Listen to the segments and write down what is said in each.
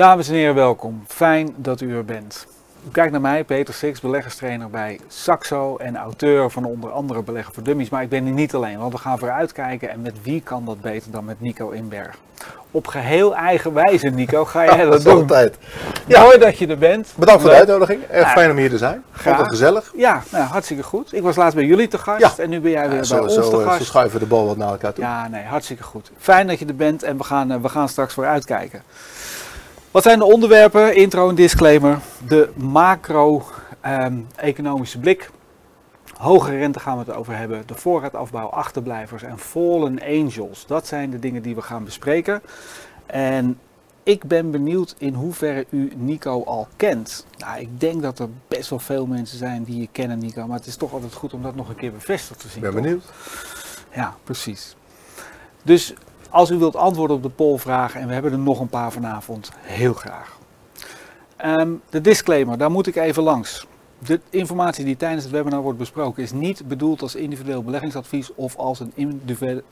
Dames en heren, welkom. Fijn dat u er bent. U kijkt naar mij, Peter Six, beleggerstrainer bij Saxo en auteur van onder andere Beleggen voor Dummies. Maar ik ben hier niet alleen, want we gaan vooruitkijken en met wie kan dat beter dan met Nico Inberg. Op geheel eigen wijze, Nico, ga jij dat doen. Altijd. Ja. Mooi dat je er bent. Bedankt voor de uitnodiging. Erg Ja. fijn om hier te zijn. Vond Graag. het gezellig. Ja, nou, hartstikke goed. Ik was laatst bij jullie te gast Ja. en nu ben jij weer Ja, bij zo, ons zo, te eh, zo gast. schuiven we de bal wat naar elkaar toe. Ja, nee, hartstikke goed. Fijn dat je er bent en we gaan, eh, we gaan straks vooruitkijken. Wat zijn de onderwerpen? Intro en disclaimer. De macro-economische blik. Hoge rente gaan we het over hebben. De voorraadafbouw, achterblijvers en fallen angels. Dat zijn de dingen die we gaan bespreken. En ik ben benieuwd in hoeverre u Nico al kent. Nou, ik denk dat er best wel veel mensen zijn die je kennen, Nico. Maar het is toch altijd goed om dat nog een keer bevestigd te zien. Ik ben toch? benieuwd. Ja, precies. Dus als u wilt antwoorden op de polvragen, en we hebben er nog een paar vanavond, heel graag. Ehm, de disclaimer, daar moet ik even langs. De informatie die tijdens het webinar wordt besproken is niet bedoeld als individueel beleggingsadvies of als een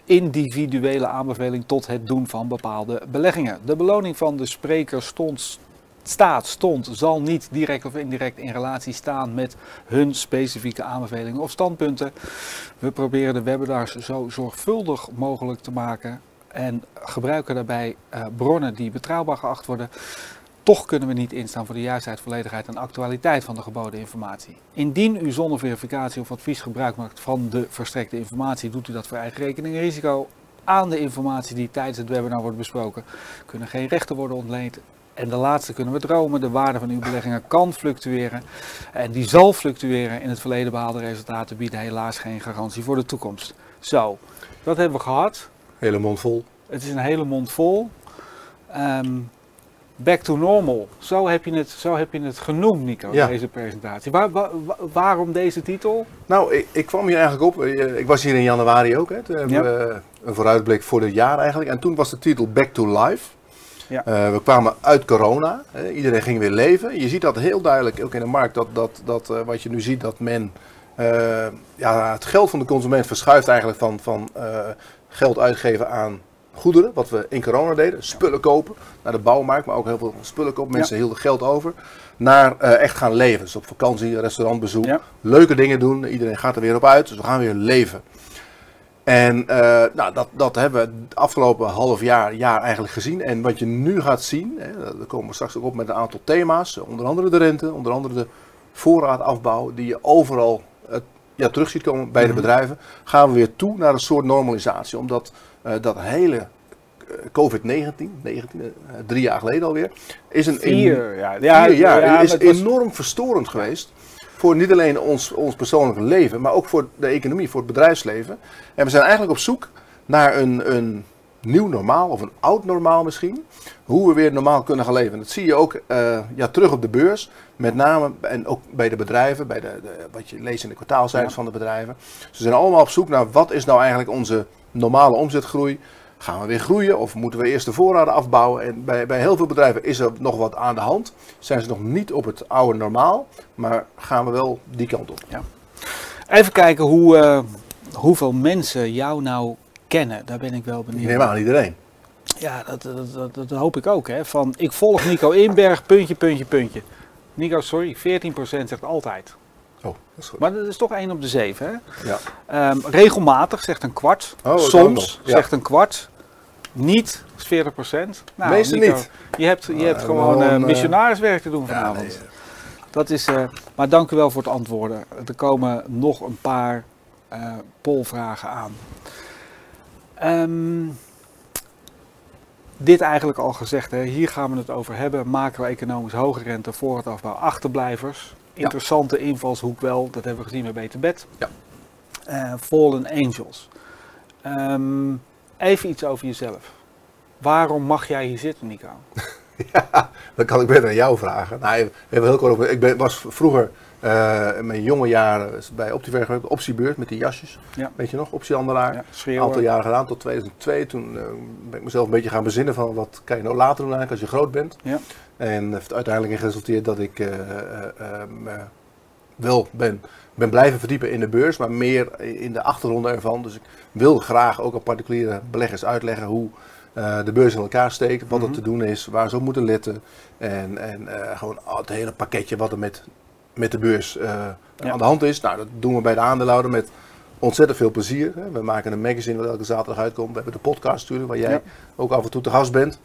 individuele- aanbeveling tot het doen van bepaalde beleggingen. De beloning van de spreker stond, staat, stond, zal niet direct of indirect in relatie staan met hun specifieke aanbevelingen of standpunten. We proberen de webinars zo zorgvuldig mogelijk te maken en gebruiken daarbij eh, bronnen die betrouwbaar geacht worden. Toch kunnen we niet instaan voor de juistheid, volledigheid en actualiteit van de geboden informatie. Indien u zonder verificatie of advies gebruik maakt van de verstrekte informatie, doet u dat voor eigen rekening en risico. Aan de informatie die tijdens het webinar wordt besproken, kunnen geen rechten worden ontleend. En de laatste kunnen we dromen. De waarde van uw beleggingen kan fluctueren. En die zal fluctueren. In het verleden behaalde resultaten bieden helaas geen garantie voor de toekomst. Zo, dat hebben we gehad. Hele mond vol. Het is een hele mond vol. Ehm, back to normal. Zo heb je het, zo heb je het genoemd, Nico, Ja. deze presentatie. Waar, wa- wa- waarom deze titel? Nou, ik, ik kwam hier eigenlijk op. eh, Ik was hier in januari ook. Hè. Toen hebben Ja. we een vooruitblik voor dit jaar eigenlijk. En toen was de titel Back to Life. Ja. Eh, we kwamen uit corona. Iedereen ging weer leven. Je ziet dat heel duidelijk ook in de markt. Dat, dat, dat eh, wat je nu ziet, dat men eh, ja, het geld van de consument verschuift eigenlijk van, van eh, geld uitgeven aan goederen. Wat we in corona deden. Spullen kopen. Naar de bouwmarkt, maar ook heel veel spullen kopen. Mensen hielden geld over. Naar eh, echt gaan leven. Dus op vakantie, restaurantbezoek. Ja. Leuke dingen doen. Iedereen gaat er weer op uit. Dus we gaan weer leven. En eh, nou, dat, dat hebben we het afgelopen half jaar, jaar eigenlijk gezien. En wat je nu gaat zien, hè, daar komen we straks ook op met een aantal thema's. Onder andere de rente, onder andere de voorraadafbouw, die je overal ja, terug ziet komen bij de Mhm. bedrijven. Gaan we weer toe naar een soort normalisatie. Omdat eh, dat hele eh, COVID-19, 19, eh, drie jaar geleden alweer, is een Vier, ja. vier jaar ja, is was- enorm verstorend geweest. Voor niet alleen ons, ons persoonlijke leven, maar ook voor de economie, voor het bedrijfsleven. En we zijn eigenlijk op zoek naar een, een nieuw normaal, of een oud normaal misschien. Hoe we weer normaal kunnen gaan leven. Dat zie je ook eh, ja, terug op de beurs. Met name en ook bij de bedrijven, bij de, de, wat je leest in de kwartaalcijfers Ja. van de bedrijven. Ze zijn allemaal op zoek naar wat is nou eigenlijk onze normale omzetgroei. Gaan we weer groeien of moeten we eerst de voorraden afbouwen? En bij, bij heel veel bedrijven is er nog wat aan de hand. Zijn ze nog niet op het oude normaal, maar gaan we wel die kant op. Even kijken hoe, eh, hoeveel mensen jou nou kennen. Daar ben ik wel Ik benieuwd. neem aan iedereen. Ja, dat, dat, dat, dat hoop ik ook. Hè. Van, ik volg Nico Inberg, puntje, puntje, puntje. Nico, sorry, 14% zegt altijd. Oh, dat is goed. Maar dat is toch 1 op de 7. Hè? Ja. Ehm, regelmatig zegt een kwart. Oh, Soms ja. zegt een kwart. Niet is 40 procent. Nou, Meestal niet. Je hebt, je hebt we gewoon eh, eh, missionariswerk te doen Ja, vanavond. nee, Dat is, eh, maar dank u wel voor het antwoorden. Er komen nog een paar polvragen aan. Ehm, dit eigenlijk al gezegd, hè. hier gaan we het over hebben. Macro-economisch hoge rente, voorraadafbouw, achterblijvers. Interessante invalshoek wel, dat hebben we gezien bij Beter Bed. Ja. Eh, Fallen Angels. Ehm, even iets over jezelf. Waarom mag jij hier zitten, Nico? Ja, dan kan ik beter aan jou vragen. Nou, even heel kort over. Ik ben, was vroeger eh, in mijn jonge jaren bij Optiver gewerkt, optiebeurs met die jasjes. Ja. Weet je nog, optiehandelaar. Een aantal jaren gedaan, tot 2002. Toen eh, ben ik mezelf een beetje gaan bezinnen van wat kan je nou later doen eigenlijk als je groot bent. Ja. En heeft uiteindelijk in geresulteerd dat ik eh, eh, eh, me wel ben, ben blijven verdiepen in de beurs, maar meer in de achtergronden ervan. Dus ik wil graag ook aan particuliere beleggers uitleggen hoe de beurs in elkaar steekt, wat Mhm. er te doen is, waar ze op moeten letten. En, en gewoon het hele pakketje wat er met, met de beurs eh, Ja. aan de hand is. Nou, dat doen we bij de aandeelhouder met ontzettend veel plezier. Hè. We maken een magazine wat elke zaterdag uitkomt. We hebben de podcast natuurlijk, waar jij Ja. ook af en toe te gast bent.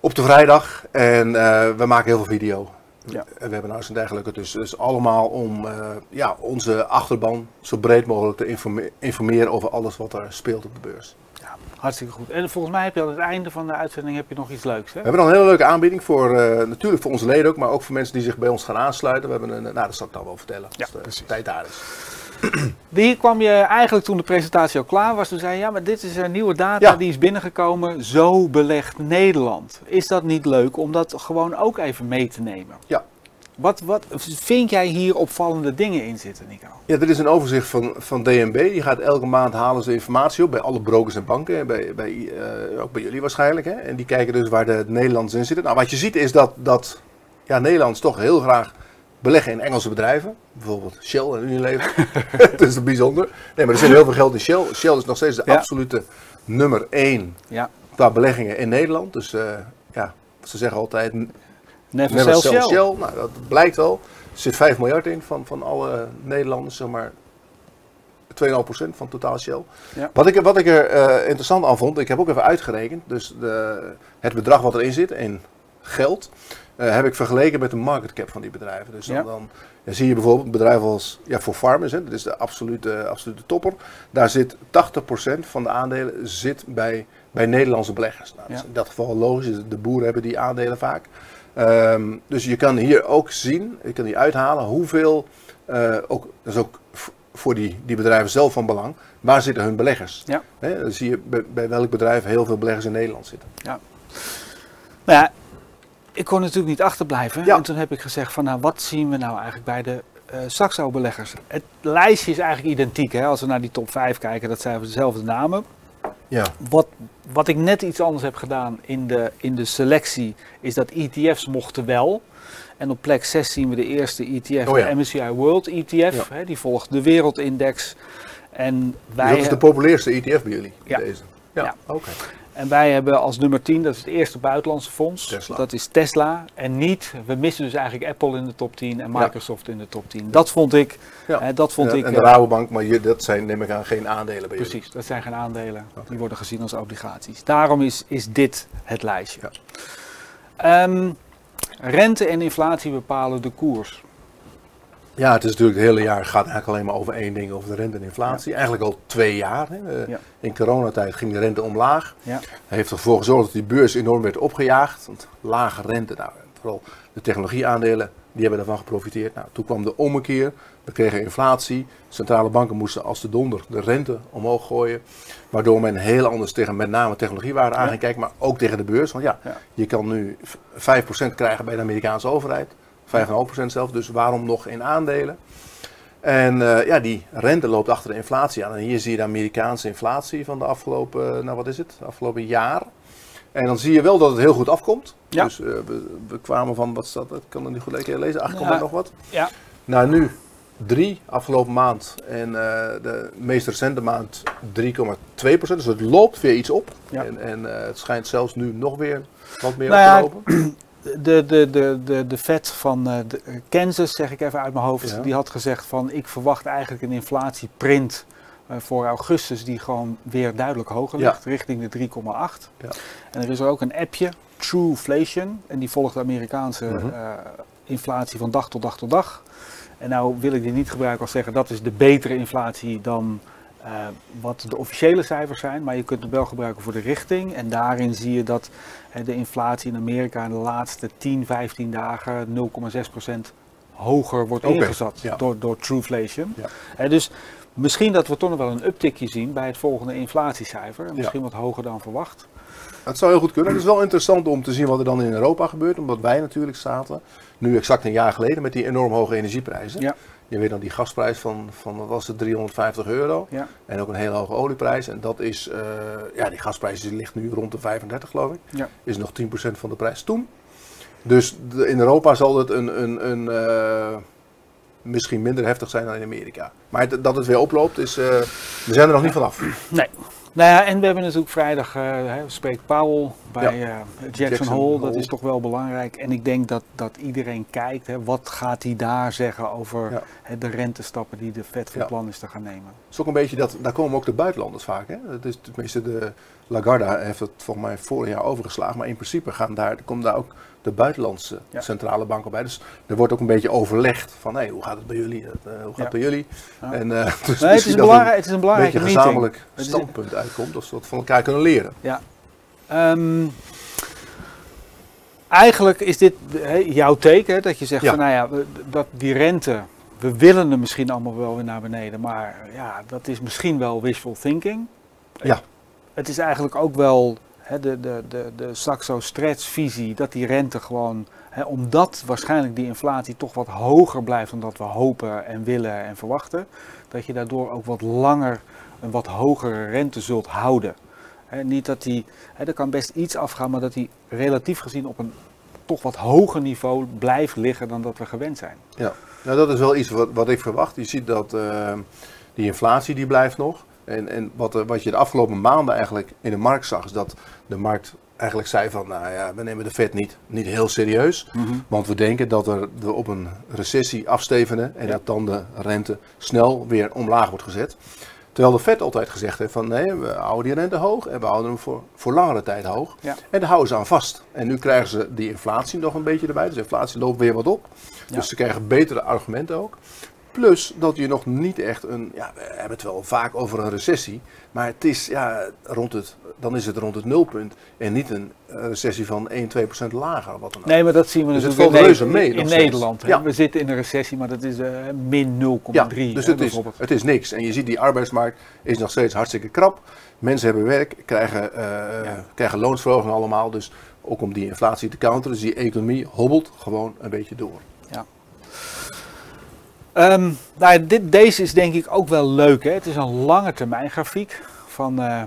Op de vrijdag. En eh, we maken heel veel video. Ja. En webinars en dergelijke. Dus, dus allemaal om eh, ja, onze achterban zo breed mogelijk te informe- informeren over alles wat er speelt op de beurs. Hartstikke goed. En volgens mij heb je aan het einde van de uitzending heb je nog iets leuks, hè? We hebben dan een hele leuke aanbieding voor, eh, natuurlijk voor onze leden ook, maar ook voor mensen die zich bij ons gaan aansluiten. We hebben een, nou dat zal ik dan wel vertellen, Ja, de tijd daar is. Hier kwam je eigenlijk toen de presentatie al klaar was. Toen zei je, ja, maar dit is een nieuwe data Ja. die is binnengekomen. Zo belegt Nederland. Is dat niet leuk om dat gewoon ook even mee te nemen? Ja. Wat, wat vind jij hier opvallende dingen in zitten, Nico? Ja, dit is een overzicht van, van DNB. Die gaat elke maand halen ze informatie op bij alle brokers en banken. En bij, bij, eh, ook bij jullie waarschijnlijk. Hè? En die kijken dus waar de Nederlanders in zitten. Nou, wat je ziet is dat, dat ja, Nederlanders toch heel graag beleggen in Engelse bedrijven. Bijvoorbeeld Shell en Unilever. Het is bijzonder. Nee, maar er zit heel veel geld in Shell. Shell is nog steeds de Ja. absolute nummer één Ja, qua beleggingen in Nederland. Dus eh, ja, ze zeggen altijd Never, Never sell sell Shell. Nou, dat blijkt wel. Er zit 5 miljard in van, van alle Nederlanders, zeg maar 2,5% van totaal Shell. Ja. Wat, ik, wat ik er eh, interessant aan vond, ik heb ook even uitgerekend, dus de, het bedrag wat erin zit in geld, eh, heb ik vergeleken met de market cap van die bedrijven. Dus dan, Ja. dan, dan zie je bijvoorbeeld bedrijf als ja, voor Farmers, hè, dat is de absolute, absolute topper. Daar zit 80% van de aandelen zit bij, bij Nederlandse beleggers. Nou, dat is Ja. in dat geval logisch, de boeren hebben die aandelen vaak. Ehm, dus je kan hier ook zien, je kan hier uithalen hoeveel, eh, ook, dat is ook voor die, die bedrijven zelf van belang, waar zitten hun beleggers? Ja. Dan zie je bij, bij welk bedrijf heel veel beleggers in Nederland zitten. Nou ja, ik kon natuurlijk niet achterblijven. Ja. En toen heb ik gezegd van, nou, wat zien we nou eigenlijk bij de eh Saxo-beleggers? Het lijstje is eigenlijk identiek. Hè? Als we naar die top 5 kijken, dat zijn dezelfde namen. Ja. Wat, wat ik net iets anders heb gedaan in de, in de selectie, is dat ETF's mochten wel. En op plek 6 zien we de eerste ETF, Oh ja. de MSCI World ETF. Hè? Die volgt de wereldindex. En Dus dat is de populairste ETF bij jullie, Ja. deze. Ja, Ja. oké. En wij hebben als nummer 10, dat is het eerste buitenlandse fonds. Tesla. Dat is Tesla. En niet, we missen dus eigenlijk Apple in de top 10 en Ja. Microsoft in de top 10. Dat vond ik, Ja. hè, dat vond en, ik en de eh, Rabobank, maar je, dat zijn neem ik aan geen aandelen bij jullie. Precies, dat zijn geen aandelen. Die worden gezien als obligaties. Daarom is, is dit het lijstje. Ja. Ehm, rente en inflatie bepalen de koers. Ja, het is natuurlijk het hele jaar gaat eigenlijk alleen maar over één ding, over de rente en inflatie. Eigenlijk al twee jaar. Hè. Ja. In coronatijd ging de rente omlaag. Ja. heeft ervoor gezorgd dat die beurs enorm werd opgejaagd. Want lage rente, nou, vooral de technologieaandelen, die hebben daarvan geprofiteerd. Nou, toen kwam de ommekeer, we kregen inflatie. Centrale banken moesten als de donder de rente omhoog gooien. Waardoor men heel anders tegen met name technologiewaarde aan ging kijken, maar ook tegen de beurs. Want ja, je kan nu v- 5% krijgen bij de Amerikaanse overheid. 5,5% zelf, dus waarom nog in aandelen? En eh, ja, die rente loopt achter de inflatie aan. En hier zie je de Amerikaanse inflatie van de afgelopen, nou wat is het, afgelopen jaar. En dan zie je wel dat het heel goed afkomt. Ja. Dus eh, we, we kwamen van, wat staat dat? Ik kan het niet goed lezen, 8, Ja. nog wat. Ja. Nou, nu 3 afgelopen maand. En eh, de meest recente maand 3,2% Dus het loopt weer iets op. Ja. En, en eh, het schijnt zelfs nu nog weer wat meer Nou op te ja, lopen. De, de, de, de, de Fed van eh, de- Kansas, zeg ik even uit mijn hoofd, Ja. die had gezegd van ik verwacht eigenlijk een inflatieprint eh, voor augustus die gewoon weer duidelijk hoger Ja. ligt, richting de 3,8. Ja. En er is er ook een appje, Trueflation, en die volgt de Amerikaanse Mhm. eh, inflatie van dag tot dag tot dag. En nou wil ik die niet gebruiken als zeggen dat is de betere inflatie dan eh, wat de officiële cijfers zijn, maar je kunt het wel gebruiken voor de richting. En daarin zie je dat de inflatie in Amerika in de laatste 10, 15 dagen 0,6% hoger wordt ingezet ja. door, door Trueflation. Ja. Dus misschien dat we toch nog wel een uptickje zien bij het volgende inflatiecijfer. En Misschien wat hoger dan verwacht. Het zou heel goed kunnen. Het is wel interessant om te zien wat er dan in Europa gebeurt. Omdat wij natuurlijk zaten, nu exact een jaar geleden, met die enorm hoge energieprijzen. Ja. Je weet dan die gasprijs van, van wat was het, 350 euro. Ja. En ook een hele hoge olieprijs. En dat is, eh, ja, die gasprijs ligt nu rond de 35 geloof ik. Ja. Is nog 10% van de prijs toen. Dus de- in Europa zal het een, een, een eh, misschien minder heftig zijn dan in Amerika. Maar het- dat het weer oploopt, is, eh, we zijn er nog niet vanaf. Nee, Nou ja, en we hebben natuurlijk vrijdag, uh, spreekt Powell bij Ja. eh, Jackson, Jackson Hole. Dat is toch wel belangrijk. En ik denk dat, dat iedereen kijkt, hè, wat gaat hij daar zeggen over Ja. de rentestappen die de Fed van Ja. plan is te gaan nemen. Het is ook een beetje dat, daar komen ook de buitenlanders vaak. Hè? Het is, tenminste, de Lagarde heeft het volgens mij vorig jaar overgeslagen. Maar in principe gaan daar, komen daar ook de buitenlandse Ja. centrale banken bij. Dus er wordt ook een beetje overlegd van hey, hoe gaat het bij jullie? Eh, hoe gaat Ja. het bij jullie? Ja. En, eh, dus Nee, het, is belangrijk, het is een belangrijke beetje meeting. gezamenlijk is- standpunt uitkomt. Dat ze dat van elkaar kunnen leren. Ehm, eigenlijk is dit jouw take, hè, dat je zegt Ja. van nou ja, dat die rente, we willen hem misschien allemaal wel weer naar beneden, maar ja, dat is misschien wel wishful thinking. Ja. Het is eigenlijk ook wel de, de, de, de Saxo-Stretch-visie dat die rente gewoon, hè, omdat waarschijnlijk die inflatie toch wat hoger blijft dan dat we hopen en willen en verwachten, dat je daardoor ook wat langer een wat hogere rente zult houden. Niet dat die, hè, er kan best iets afgaan, maar dat die relatief gezien op een toch wat hoger niveau blijft liggen dan dat we gewend zijn. Nou, dat is wel iets wat, wat ik verwacht. Je ziet dat eh, die inflatie die blijft nog. En, en wat, eh, wat je de afgelopen maanden eigenlijk in de markt zag, is dat de markt eigenlijk zei van, nou ja, we nemen de Fed niet, niet heel serieus. Want we denken dat er, we op een recessie afstevenen en Ja. dat dan de rente snel weer omlaag wordt gezet. Terwijl de Fed altijd gezegd heeft van nee, we houden die rente hoog en we houden hem voor, voor langere tijd hoog. Ja. En daar houden ze aan vast. En nu krijgen ze die inflatie nog een beetje erbij. Dus de inflatie loopt weer wat op. Ja. Dus ze krijgen betere argumenten ook. Plus dat je nog niet echt een, ja, we hebben het wel vaak over een recessie. Maar het is, ja, rond het, dan is het rond het nulpunt. En niet een eh, recessie van 1, 2 procent lager. of Wat dan ook. Nee, maar dat zien we Dus het natuurlijk valt in, mee in. Nederland. Ja. We zitten in een recessie, maar dat is eh, min 0,3 Ja, hè, dus het is, het is niks. En je ziet die arbeidsmarkt is nog steeds hartstikke krap. Mensen hebben werk, krijgen, Ja. krijgen loonsverhoging allemaal. Dus ook om die inflatie te counteren. Dus die economie hobbelt gewoon een beetje door. Ehm, nou, dit, deze is denk ik ook wel leuk. Hè? Het is een lange termijn grafiek van, eh,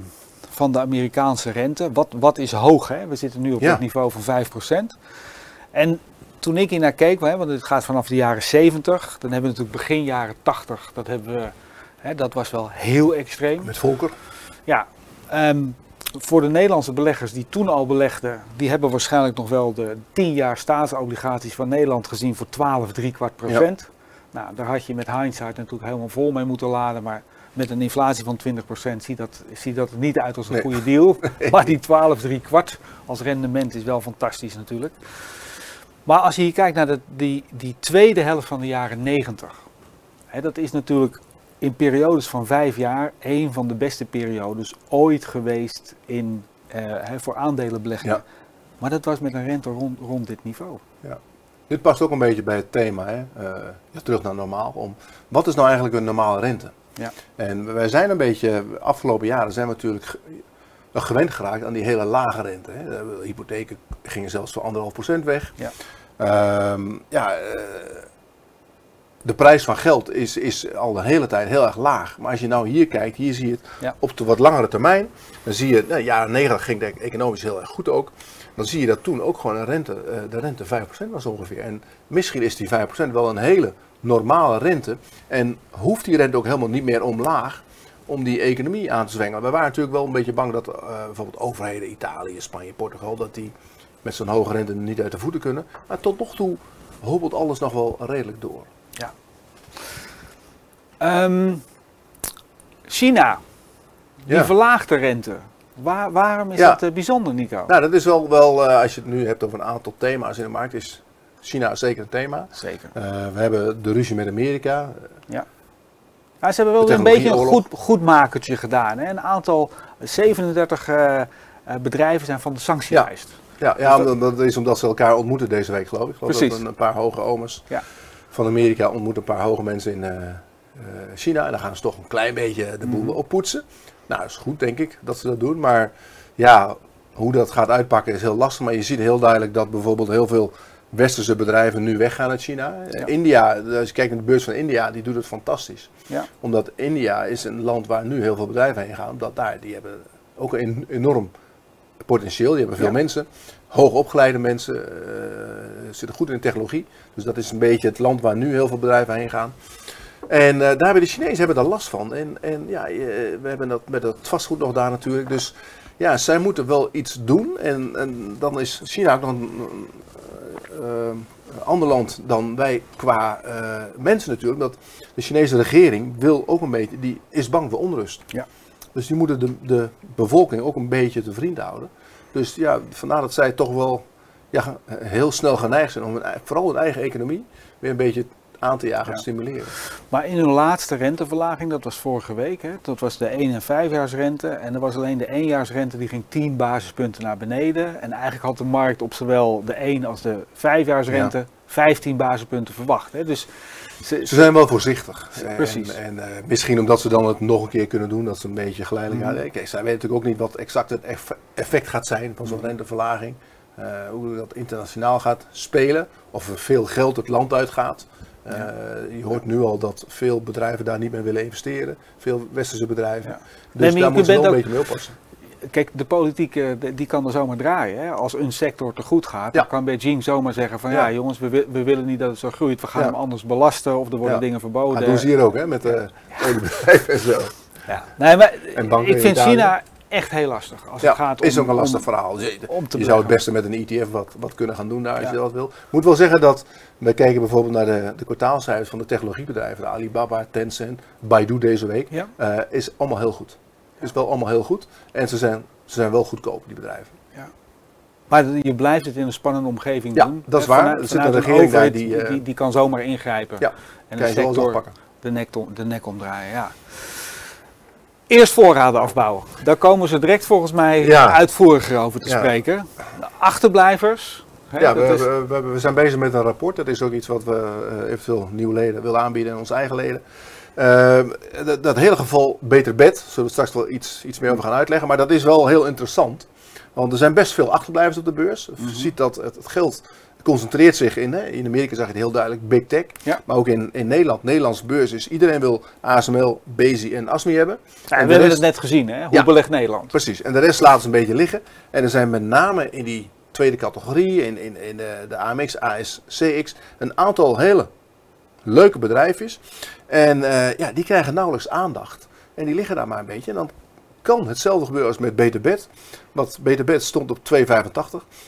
van de Amerikaanse rente. Wat, wat is hoog? Hè? We zitten nu op Ja. het niveau van 5%. En toen ik hier naar keek, hè, want het gaat vanaf de jaren 70, dan hebben we natuurlijk begin jaren 80, dat, hebben we, hè, dat was wel heel extreem. Met Volker. Ja, ehm, voor de Nederlandse beleggers die toen al belegden, die hebben waarschijnlijk nog wel de 10 jaar staatsobligaties van Nederland gezien voor 12, 3 kwart procent. Nou, daar had je met hindsight natuurlijk helemaal vol mee moeten laden, maar met een inflatie van 20% ziet dat, ziet dat er niet uit als een Nee. goede deal. Maar die 12, 3 kwart als rendement is wel fantastisch natuurlijk. Maar als je hier kijkt naar de, die, die tweede helft van de jaren 90, hè, dat is natuurlijk in periodes van vijf jaar een van de beste periodes ooit geweest in, eh, voor aandelenbeleggingen. Ja. Maar dat was met een rente rond, rond dit niveau. Dit past ook een beetje bij het thema. Hè? eh, ja, terug naar normaal. Om, wat is nou eigenlijk een normale rente? Ja. En wij zijn een beetje, afgelopen jaren zijn we natuurlijk gewend geraakt aan die hele lage rente. Hè? De hypotheken gingen zelfs voor anderhalf procent weg. Ja. Ehm, ja, eh, de prijs van geld is, is al de hele tijd heel erg laag. Maar als je nou hier kijkt, hier zie je het Ja. op de wat langere termijn. Dan zie je, nou, jaren 90 ging het economisch heel erg goed ook. Dan zie je dat toen ook gewoon een rente, eh, de rente 5% was ongeveer. En misschien is die 5% wel een hele normale rente. En hoeft die rente ook helemaal niet meer omlaag om die economie aan te zwengelen. We waren natuurlijk wel een beetje bang dat eh, bijvoorbeeld overheden, Italië, Spanje, Portugal, dat die met zo'n hoge rente niet uit de voeten kunnen. Maar tot nog toe hobbelt alles nog wel redelijk door. Ehm, China, die Ja. verlaagde rente. Waar, waarom is Ja. dat eh, bijzonder, Nico? Nou, dat is wel, wel eh, als je het nu hebt over een aantal thema's in de markt, is China zeker een thema. Zeker. Eh, we hebben de ruzie met Amerika. Ja, ze hebben wel een beetje een goed, goedmakertje gedaan. Hè? Een aantal, 37 eh, eh, bedrijven zijn van de sanctielijst. Ja, ja dat, dat is omdat ze elkaar ontmoeten deze week, geloof ik. Geloof Precies. dat een, paar hoge omers Ja. van Amerika ontmoeten een paar hoge mensen in China. En dan gaan ze toch een klein beetje de boel Mhm. oppoetsen. Nou, is goed, denk ik, dat ze dat doen. Maar ja, hoe dat gaat uitpakken is heel lastig. Maar je ziet heel duidelijk dat bijvoorbeeld heel veel westerse bedrijven nu weggaan uit China. Ja. India, als je kijkt naar de beurs van India, die doet het fantastisch. Ja. Omdat India is een land waar nu heel veel bedrijven heen gaan. Omdat daar, die hebben ook een enorm potentieel. Die hebben veel Ja. mensen, hoogopgeleide mensen, eh, zitten goed in de technologie. Dus dat is een beetje het land waar nu heel veel bedrijven heen gaan. En daar hebben de Chinezen hebben daar last van. En, en ja, we hebben dat met het vastgoed nog daar natuurlijk. Dus ja, zij moeten wel iets doen. En, en dan is China ook nog een, ander land dan wij qua mensen natuurlijk. Dat de Chinese regering wil ook een beetje, die is bang voor onrust. Ja. Dus die moeten de, de bevolking ook een beetje te vriend houden. Dus ja, vandaar dat zij toch wel ja, heel snel geneigd zijn om hun, vooral hun eigen economie weer een beetje aan te jagen en stimuleren. Maar in hun laatste renteverlaging, dat was vorige week, hè, dat was de 1 en 5-jaarsrente. En er was alleen de 1-jaarsrente die ging 10 basispunten naar beneden. En eigenlijk had de markt op zowel de 1 als de 5-jaarsrente ja. 15 basispunten verwacht. Hè. Dus ze, ze, zijn wel voorzichtig. Precies. En, en uh, misschien omdat ze dan het nog een keer kunnen doen, dat ze een beetje geleidelijk mm. Kijk, zij weten natuurlijk ook niet wat exact het effect gaat zijn van zo'n mm. renteverlaging. Uh, hoe dat internationaal gaat spelen. Of er veel geld het land uitgaat. Uh, je hoort nu al dat veel bedrijven daar niet meer willen investeren. Veel westerse bedrijven. Dus nee, daar moeten ze wel een beetje mee oppassen kijk, de politiek die kan er zomaar draaien. Hè? Als een sector te goed gaat, dan kan Beijing zomaar zeggen van ja, jongens, we, we, willen niet dat het zo groeit. We gaan hem anders belasten of er worden dingen verboden. Dat doen ze hier ook hè, met de oliebedrijven en zo. Ja. Nee, maar ik vind China echt heel lastig. Als het gaat om, is ook een lastig verhaal. Je, je zou het beste met een ETF wat, wat kunnen gaan doen daar als je dat wil. Ik moet wel zeggen dat, wij kijken bijvoorbeeld naar de, de kwartaalcijfers van de technologiebedrijven. De Alibaba, Tencent, Baidu deze week. Uh, is allemaal heel goed is wel allemaal heel goed. En ze zijn, ze zijn wel goedkoop, die bedrijven. Maar je blijft het in een spannende omgeving ja, doen. dat is waar. er zit een regering daar die, uh, die, die, kan zomaar ingrijpen. Ja, en de sector de nek, de nek omdraaien. Ja. Eerst voorraden afbouwen. Daar komen ze direct volgens mij ja. uitvoeriger over te spreken. De achterblijvers. Hè, ja, we, is... we, we, zijn bezig met een rapport. Dat is ook iets wat we uh, eventueel nieuwe leden willen aanbieden en onze eigen leden. Uh, dat, dat, hele geval beter bed, zullen we straks wel iets, iets meer over gaan uitleggen. Maar dat is wel heel interessant. Want er zijn best veel achterblijvers op de beurs. Je mhm. ziet dat het, het, geld concentreert zich in. Hè, in Amerika zag je het heel duidelijk, big tech. Maar ook in, in Nederland, Nederlandse beurs is iedereen wil ASML, Bezi en ASMI hebben. Ja, en we hebben het net gezien, hè? hoe ja, belegt Nederland? Precies, en de rest laten ze een beetje liggen. En er zijn met name in die tweede categorie, in, in, in de, de AMX, ASCX, een aantal hele leuke bedrijfjes. En uh, ja, die krijgen nauwelijks aandacht. En die liggen daar maar een beetje. En dan kan hetzelfde gebeuren als met Beter Bed. Want Beter Bed stond op 2,85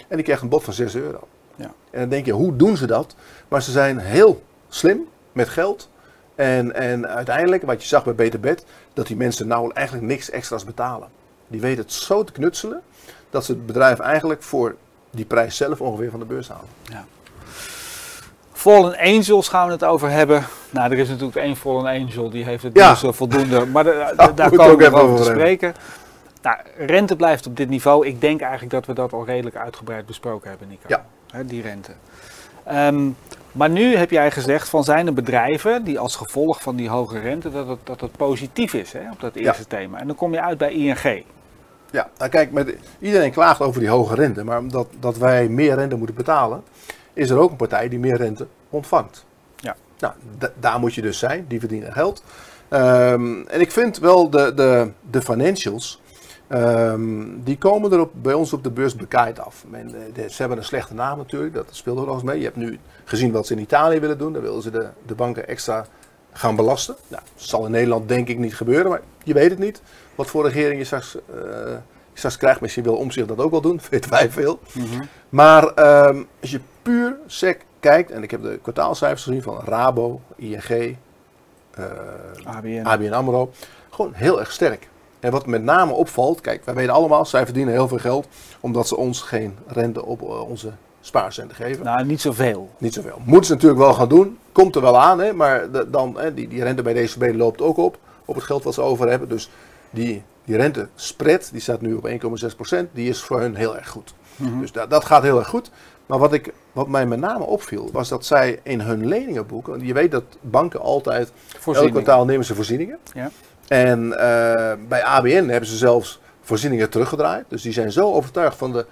en die krijgt een bod van 6 euro. En dan denk je, hoe doen ze dat? Maar ze zijn heel slim met geld. En, en uiteindelijk, wat je zag bij Beter Bed, dat die mensen nou eigenlijk niks extra's betalen. Die weten het zo te knutselen, dat ze het bedrijf eigenlijk voor die prijs zelf ongeveer van de beurs halen. Ja. Fallen Angels gaan we het over hebben. Nou, er is natuurlijk één Fallen Angel, die heeft het ja. dus voldoende. Maar daar komen we over te spreken. Nou, rente blijft op dit niveau. Ik denk eigenlijk dat we dat al redelijk uitgebreid besproken hebben, Nico. Ja. Die rente. Ehm, maar nu heb jij gezegd van zijn er bedrijven die als gevolg van die hoge rente dat het, dat het positief is hè, op dat eerste thema. En dan kom je uit bij ING. Ja, nou kijk, met, iedereen klaagt over die hoge rente, maar omdat dat wij meer rente moeten betalen, is er ook een partij die meer rente ontvangt. Ja. Nou, daar moet je dus zijn, die verdienen geld. Um, en ik vind wel de, de, de financials, um, die komen er op, bij ons op de beurs bekaaid af. Men, de, ze hebben een slechte naam natuurlijk, dat speelt er nog eens mee. Je hebt nu gezien wat ze in Italië willen doen, dan willen ze de, de banken extra gaan belasten. Nou, dat zal in Nederland denk ik niet gebeuren, maar je weet het niet. Wat voor regering je straks, uh, je straks krijgt, misschien wil zich dat ook wel doen, weten wij veel. Mm -hmm. Maar um, als je puur sec kijkt, en ik heb de kwartaalcijfers gezien van Rabo, ING, uh, ABN. ABN AMRO, gewoon heel erg sterk. En wat met name opvalt, kijk, wij weten allemaal, zij verdienen heel veel geld omdat ze ons geen rente op uh, onze spaarcenten geven. Nou, niet zoveel. Niet zoveel. Moeten ze natuurlijk wel gaan doen, komt er wel aan, hè, maar de, dan, hè, die, die rente bij DCB loopt ook op, op het geld wat ze over hebben. Dus die, die rente spread, die staat nu op 1,6%, die is voor hun heel erg goed. Mm -hmm. Dus dat, dat gaat heel erg goed. Maar wat, ik, wat mij met name opviel, was dat zij in hun leningenboek, want je weet dat banken altijd, elk kwartaal nemen ze voorzieningen. Ja. En uh, bij ABN hebben ze zelfs voorzieningen teruggedraaid. Dus die zijn zo overtuigd van de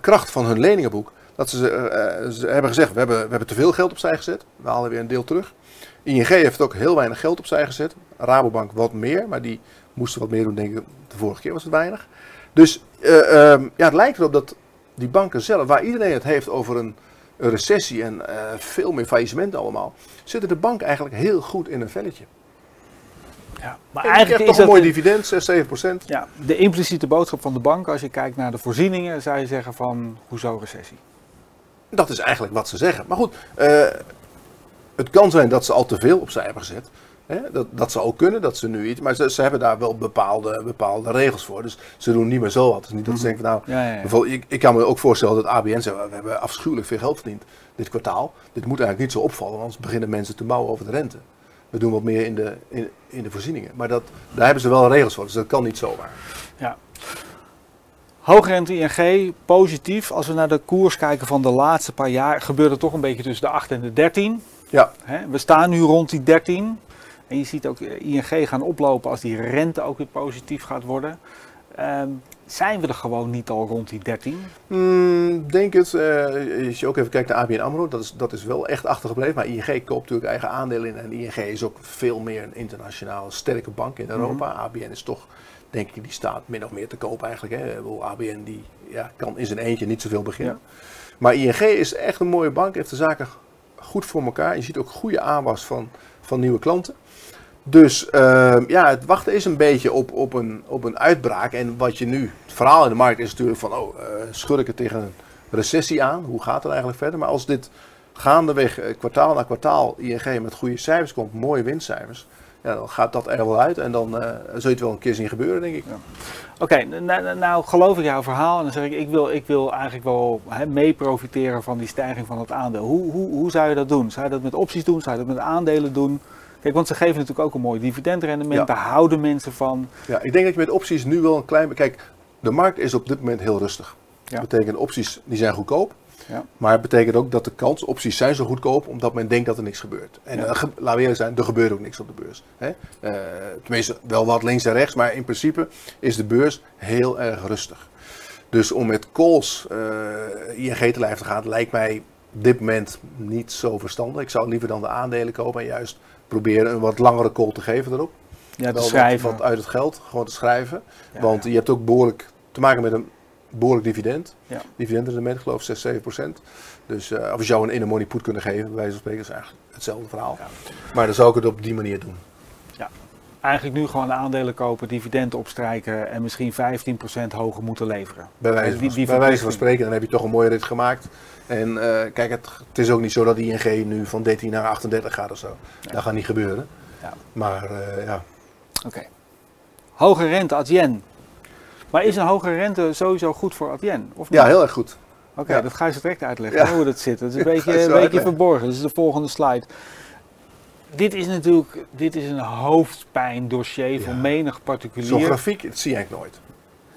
kracht van hun leningenboek, dat ze, uh, ze hebben gezegd, we hebben, we hebben te veel geld opzij gezet, we halen weer een deel terug. ING heeft ook heel weinig geld opzij gezet, Rabobank wat meer, maar die moesten wat meer doen, denk ik, de vorige keer was het weinig. Dus um, ja, het lijkt erop dat die banken zelf, waar iedereen het heeft over een recessie en eh, veel meer faillissementen allemaal, zitten de banken eigenlijk heel goed in een velletje. Ja, maar En eigenlijk krijgt is toch een dat mooi de- dividend, 6, 7 procent. ja, de impliciete boodschap van de bank, als je kijkt naar de voorzieningen, zou je zeggen van, hoezo recessie? Dat is eigenlijk wat ze zeggen. Maar goed, eh, het kan zijn dat ze al te veel opzij hebben gezet. Hè? Dat, dat zou ook kunnen, dat ze nu iets. Maar ze, ze hebben daar wel bepaalde, bepaalde regels voor. Dus ze doen niet meer zo wat. Is niet dat ze denken van nou. Ja, ja, ja. Bijvoorbeeld, ik, ik kan me ook voorstellen dat ABN zegt: we hebben afschuwelijk veel geld verdiend dit kwartaal. Dit moet eigenlijk niet zo opvallen, want anders beginnen mensen te mouwen over de rente. We doen wat meer in de, in, in de voorzieningen. Maar dat, daar hebben ze wel regels voor, dus dat kan niet zomaar. Ja. Hoogrente ING, positief. Als we naar de koers kijken van de laatste paar jaar, gebeurt het toch een beetje tussen de 8 en de 13. Ja, we staan nu rond die 13. En je ziet ook eh, ING gaan oplopen als die rente ook weer positief gaat worden. Ehm, zijn we er gewoon niet al rond die 13? Hmm, denk het. eh, als je ook even kijkt naar ABN AMRO, dat is, dat is wel echt achtergebleven. Maar ING koopt natuurlijk eigen aandelen in. En ING is ook veel meer een internationaal sterke bank in Europa. ABN is toch, denk ik, die staat min of meer te koop eigenlijk. Hè. ABN die, ja, kan in zijn eentje niet zoveel beginnen. Maar ING is echt een mooie bank, heeft de zaken goed voor elkaar. Je ziet ook goede aanwas van, van nieuwe klanten. Dus ehm, ja, het wachten is een beetje op, op, een, op een uitbraak. En wat je nu, het verhaal in de markt is natuurlijk van, oh, eh schurken tegen een recessie aan. Hoe gaat het eigenlijk verder? Maar als dit gaandeweg eh, kwartaal na kwartaal ING met goede cijfers komt, mooie winstcijfers. Ja, dan gaat dat er wel uit en dan eh zul je het wel een keer zien gebeuren, denk ik. Oké, nou geloof ik jouw verhaal en dan zeg ik, ik wil, ik wil eigenlijk wel hè, mee profiteren van die stijging van het aandeel. Hoe, hoe, hoe zou je dat doen? Zou je dat met opties doen? Zou je dat met aandelen doen? Kijk, want ze geven natuurlijk ook een mooi dividendrendement, Ja. daar houden mensen van. Ja, ik denk dat je met opties nu wel een klein... Kijk, de markt is op dit moment heel rustig. Ja. Dat betekent opties die zijn goedkoop. Ja. Maar het betekent ook dat de kans, opties zijn zo goedkoop omdat men denkt dat er niks gebeurt. En Ja. eh, ge- laten we eerlijk zijn, er gebeurt ook niks op de beurs. Hè? Eh, tenminste, wel wat links en rechts, maar in principe is de beurs heel erg rustig. Dus om met calls eh, ING te lijf te gaan, lijkt mij op dit moment niet zo verstandig. Ik zou liever dan de aandelen kopen en juist proberen een wat langere call te geven erop. Ja, te Wel wat- schrijven. Wat, uit het geld, gewoon te schrijven. Ja, Want ja. je hebt ook behoorlijk te maken met een behoorlijk dividend. Ja. Dividendrendement, geloof ik 6, 7 procent. Dus uh, of je zou een in een money put kunnen geven, bij wijze van spreken, is eigenlijk hetzelfde verhaal. Maar dan zou ik het op die manier doen. Eigenlijk nu gewoon aandelen kopen, dividenden opstrijken en misschien 15% hoger moeten leveren. Bij wijze, Die- van, die bij wijze van verplichting. spreken, dan heb je toch een mooie rit gemaakt. En eh, kijk, het, het is ook niet zo dat ING nu van 13 naar 38 gaat of zo. Dat gaat niet gebeuren. Ja. Maar eh, ja, Oké. Hoge rente, Adyen. Maar is een hoge rente sowieso goed voor Adyen? Of niet? ja, heel erg goed. Oké, Ja. dat ga je zo direct uitleggen, Ja. hoe dat zit. Dat is een beetje, een beetje verborgen. Dat is de volgende slide. Dit is natuurlijk dit is een hoofdpijndossier voor Ja. menig Zo'n particulier. grafiek, dat zie eigenlijk nooit.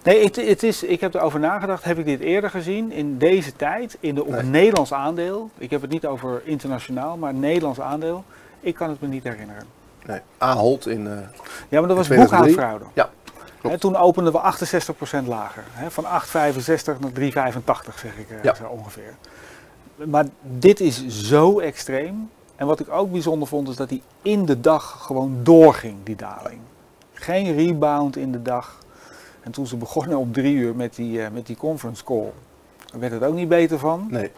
Nee, het, het is, ik heb erover nagedacht. Heb ik dit eerder gezien in deze tijd? In de, op Nee. Nederlands aandeel. Ik heb het niet over internationaal, maar Nederlands aandeel. Ik kan het me niet herinneren. Nee. Ahold in... eh, Ja, maar dat was 2003? boekhoudfraude. Ja. Hè, toen openden we 68% lager. Van 8,65 naar 3,85 zeg ik eh, Ja. zo ongeveer. Maar dit is zo extreem. En wat ik ook bijzonder vond is dat hij in de dag gewoon doorging, die daling. Geen rebound in de dag. En toen ze begonnen om drie uur met die, eh, met die conference call, werd het ook niet beter van. Nee,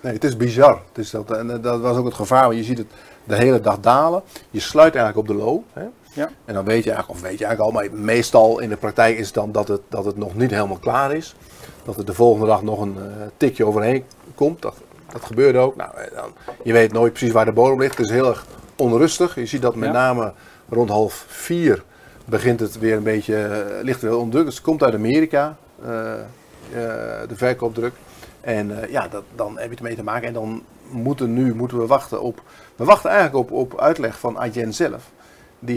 nee het is bizar. Het is dat, en eh, dat was ook het gevaar, want je ziet het de hele dag dalen. Je sluit eigenlijk op de low. Hè? Ja. En dan weet je eigenlijk, of weet je eigenlijk al, maar meestal in de praktijk is het dan dat het, dat het nog niet helemaal klaar is. Dat er de volgende dag nog een eh, tikje overheen komt. Dat, dat gebeurde ook. Nou, dan, je weet nooit precies waar de bodem ligt. Het is heel erg onrustig. Je ziet dat met Ja. name rond half vier begint het weer een beetje, eh, ligt weer onder druk. Dus het komt uit Amerika, eh, eh, de verkoopdruk. En eh, ja, dat, dan heb je ermee te maken. En dan moeten nu moeten we wachten op. We wachten eigenlijk op, op uitleg van Adyen zelf. Die,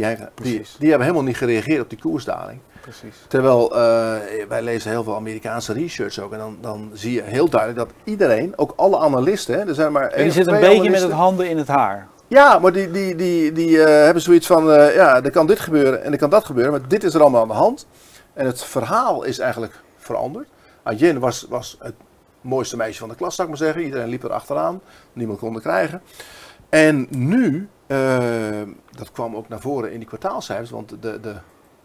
die hebben helemaal niet gereageerd op die koersdaling. Precies. Terwijl eh, wij lezen heel veel Amerikaanse research ook. En dan, dan zie je heel duidelijk dat iedereen, ook alle analisten, hè, er zijn maar En of zit een beetje met het handen in het haar. Ja, maar die, die, die, die eh, hebben zoiets van, eh, ja, er kan dit gebeuren en er kan dat gebeuren. Maar dit is er allemaal aan de hand. En het verhaal is eigenlijk veranderd. Adyen was, was het mooiste meisje van de klas, zou ik maar zeggen. Iedereen liep er achteraan. Niemand kon er krijgen. En nu, dat kwam ook naar voren in die kwartaalcijfers, want de, de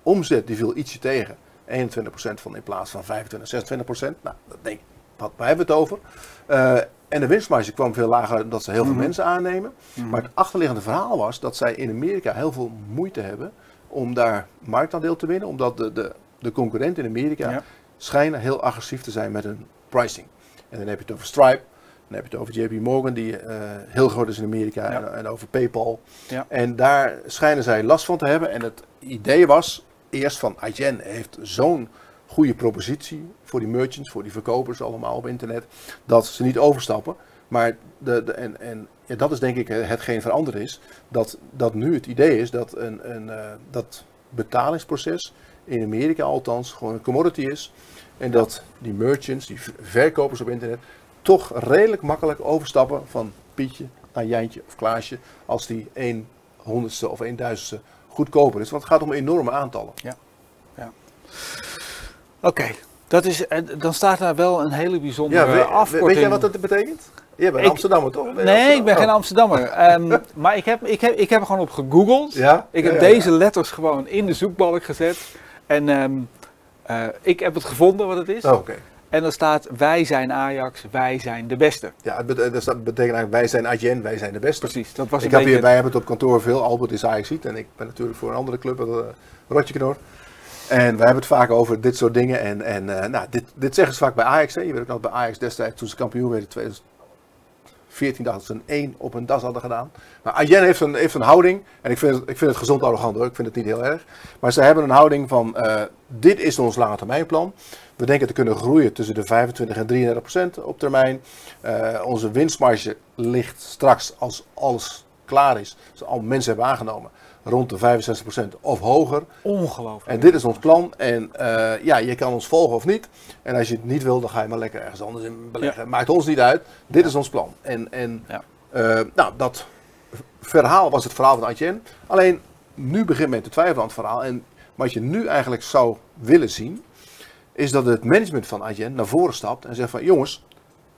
omzet die viel ietsje tegen. 21% van in plaats van 25, 26%. Nou, dat denk ik, wat, hebben we het over? Eh, en de winstmarge kwam veel lager omdat ze heel veel Mhm. mensen aannemen. Mhm. Maar het achterliggende verhaal was dat zij in Amerika heel veel moeite hebben om daar marktaandeel te winnen. Omdat de, de, de concurrenten in Amerika Ja. schijnen heel agressief te zijn met hun pricing. En dan heb je het over Stripe, dan heb je het over JP Morgan, die eh, heel groot is in Amerika, Ja. en, en over PayPal. Ja. En daar schijnen zij last van te hebben. En het idee was eerst van Adyen heeft zo'n goede propositie voor die merchants, voor die verkopers allemaal op internet, dat ze niet overstappen. Maar de, de, en, en ja, dat is denk ik eh, hetgeen veranderd is. Dat, dat nu het idee is dat een, een, eh, dat betalingsproces in Amerika althans gewoon een commodity is. En dat die merchants, die verkopers op internet, toch redelijk makkelijk overstappen van Pietje naar Jantje of Klaasje. Als die 1 honderdste of 1 duizendste goedkoper is. Want het gaat om enorme aantallen. Oké, dat is, en dan staat daar wel een hele bijzondere Ja, weet, afkorting. weet jij wat dat betekent? Je bent Ik- Amsterdammer toch? Nee, ik ben geen Amsterdam- Amsterdammer. Ehm, maar ik heb, ik, heb, ik heb er gewoon op gegoogeld. Oh. Ja? Ik Ja, heb ja, deze letters gewoon in de zoekbalk gezet. En ehm, eh, ik heb het gevonden wat het is. ja. Oh, Oké. En er staat, wij zijn Ajax, wij zijn de beste. Ja, dat betekent eigenlijk wij zijn Adyen, wij zijn de beste. Precies, dat was Ik heb beetje... hier, wij hebben het op kantoor veel. Albert is Ajax en ik ben natuurlijk voor een andere club, uh, Rotje Knor. En wij hebben het vaak over dit soort dingen. En, en eh, nou, dit, dit zeggen ze vaak bij Ajax. Hè. Je weet ook nog bij Ajax destijds, toen ze kampioen werden in 2014, dacht ze een 1 op een das hadden gedaan. Maar Adyen heeft een, heeft een houding. En ik vind, het, ik vind het gezond arrogant hoor. Ik vind het niet heel erg. Maar ze hebben een houding van: eh, dit is ons lange termijnplan. We denken te kunnen groeien tussen de 25 en 33 procent op termijn. Eh, onze winstmarge ligt straks, als alles klaar is, als al mensen hebben aangenomen, rond de 65 procent of hoger. Ongelooflijk. En dit is ons plan. En eh, ja, je kan ons volgen of niet. En als je het niet wil, dan ga je maar lekker ergens anders in beleggen. Maakt ons niet uit. Dit is ons plan. En, en Ja. eh, nou, dat verhaal was het verhaal van Adyen. Alleen, nu begint men te twijfelen aan het verhaal. En wat je nu eigenlijk zou willen zien, is dat het management van Adyen naar voren stapt en zegt van jongens,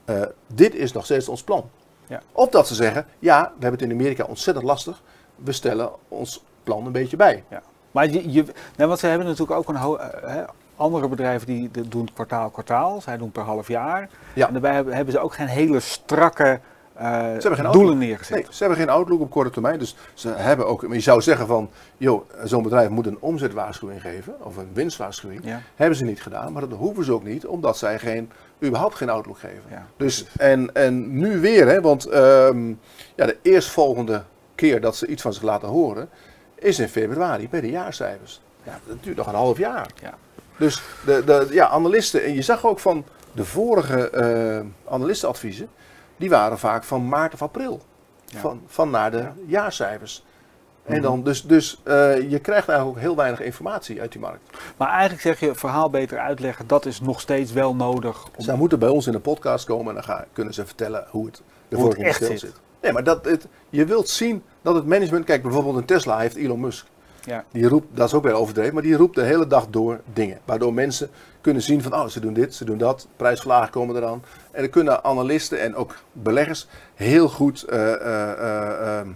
eh, dit is nog steeds ons plan. Ja. Of dat ze zeggen, ja, we hebben het in Amerika ontzettend lastig. We stellen ons plan een beetje bij. Maar je, je, nee, want ze hebben natuurlijk ook een ho- eh, hè, andere bedrijven die doen kwartaal kwartaal. Zij doen per half jaar. Ja. En daarbij hebben, hebben ze ook geen hele strakke eh, hebben geen doelen neergezet. Nee, ze hebben geen outlook op korte termijn. Dus ze hebben ook, maar je zou zeggen van, joh, zo'n bedrijf moet een omzetwaarschuwing geven, of een winstwaarschuwing. Ja. Hebben ze niet gedaan, maar dat hoeven ze ook niet, omdat zij geen, überhaupt geen outlook geven. Ja. Dus, en, en nu weer, hè, want ehm, ja, de eerstvolgende keer dat ze iets van zich laten horen, is in februari bij de jaarcijfers. Ja, dat duurt nog een half jaar. Ja. Dus de, de ja, analisten, en je zag ook van de vorige eh analistenadviezen, die waren vaak van maart of april. Ja. Van, van naar de Ja. jaarcijfers. En Mhm. dan, dus dus eh, je krijgt eigenlijk ook heel weinig informatie uit die markt. Maar eigenlijk zeg je, het verhaal beter uitleggen, dat is nog steeds wel nodig. Om, Zij moeten bij ons in de podcast komen en dan gaan, kunnen ze vertellen hoe het ervoor in stil zit. zit. Nee, maar dat, het, je wilt zien dat het management, kijk bijvoorbeeld een Tesla heeft Elon Musk. ja. Die roept, dat is ook weer overdreven, maar die roept de hele dag door dingen. Waardoor mensen kunnen zien van, oh, ze doen dit, ze doen dat, prijsverlagen komen eraan. En dan kunnen analisten en ook beleggers heel goed eh, eh, eh, ehm,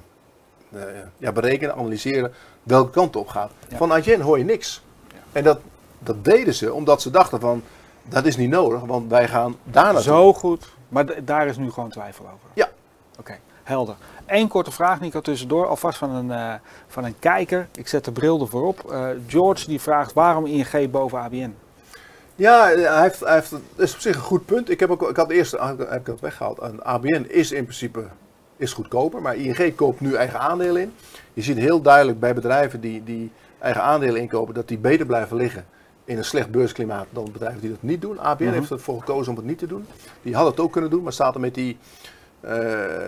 eh, ja, berekenen, analyseren welke kant op gaat. Ja. Van Adyen hoor je niks. Ja. En dat, dat deden ze omdat ze dachten van, dat is niet nodig, want wij gaan daar naartoe. Zo goed. Maar daar is nu gewoon twijfel over. Ja. Oké, helder. Eén korte vraag, Nico, tussendoor. Alvast van een, van een kijker. Ik zet de bril ervoor op. George die vraagt waarom ING boven ABN? Ja, hij heeft, hij heeft, dat is op zich een goed punt. Ik heb, ook, ik had eerst heb ik dat weggehaald. Een ABN is in principe is goedkoper, maar ING koopt nu eigen aandelen in. Je ziet heel duidelijk bij bedrijven die, die eigen aandelen inkopen dat die beter blijven liggen in een slecht beursklimaat dan bedrijven die dat niet doen. ABN Mhm. heeft ervoor gekozen om het niet te doen. Die had het ook kunnen doen, maar staat er met die eh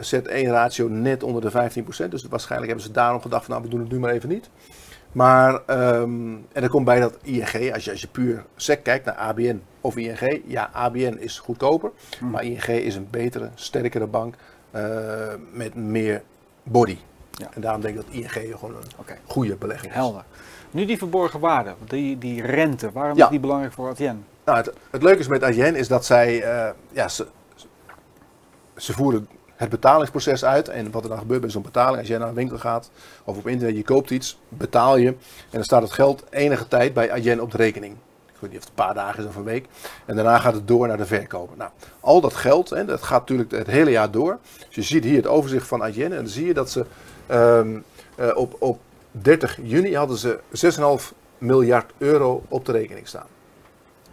Z1-ratio net onder de 15%. Dus waarschijnlijk hebben ze daarom gedacht van nou we doen het nu maar even niet. Maar, ehm, en er komt bij dat ING, als je, als je puur SEC kijkt naar ABN of ING, ja, ABN is goedkoper, Mhm. maar ING is een betere, sterkere bank eh, met meer body. Ja. En daarom denk ik dat ING gewoon een goede belegging is. helder. Nu die verborgen waarde, die, die rente. Waarom Ja. is die belangrijk voor ABN? Nou, het, het leuke is met Adyen is dat zij, eh, ja, ze, ze voeren het betalingsproces uit. En wat er dan gebeurt bij zo'n betaling, als jij naar een winkel gaat of op internet, je koopt iets, betaal je. En dan staat het geld enige tijd bij Adyen op de rekening. Ik weet niet of het een paar dagen is of een week. En daarna gaat het door naar de verkoper. Nou, al dat geld, hè, dat gaat natuurlijk het hele jaar door. Dus je ziet hier het overzicht van Adyen. En dan zie je dat ze ehm, eh, op, op 30 juni hadden ze 6,5 miljard euro op de rekening staan.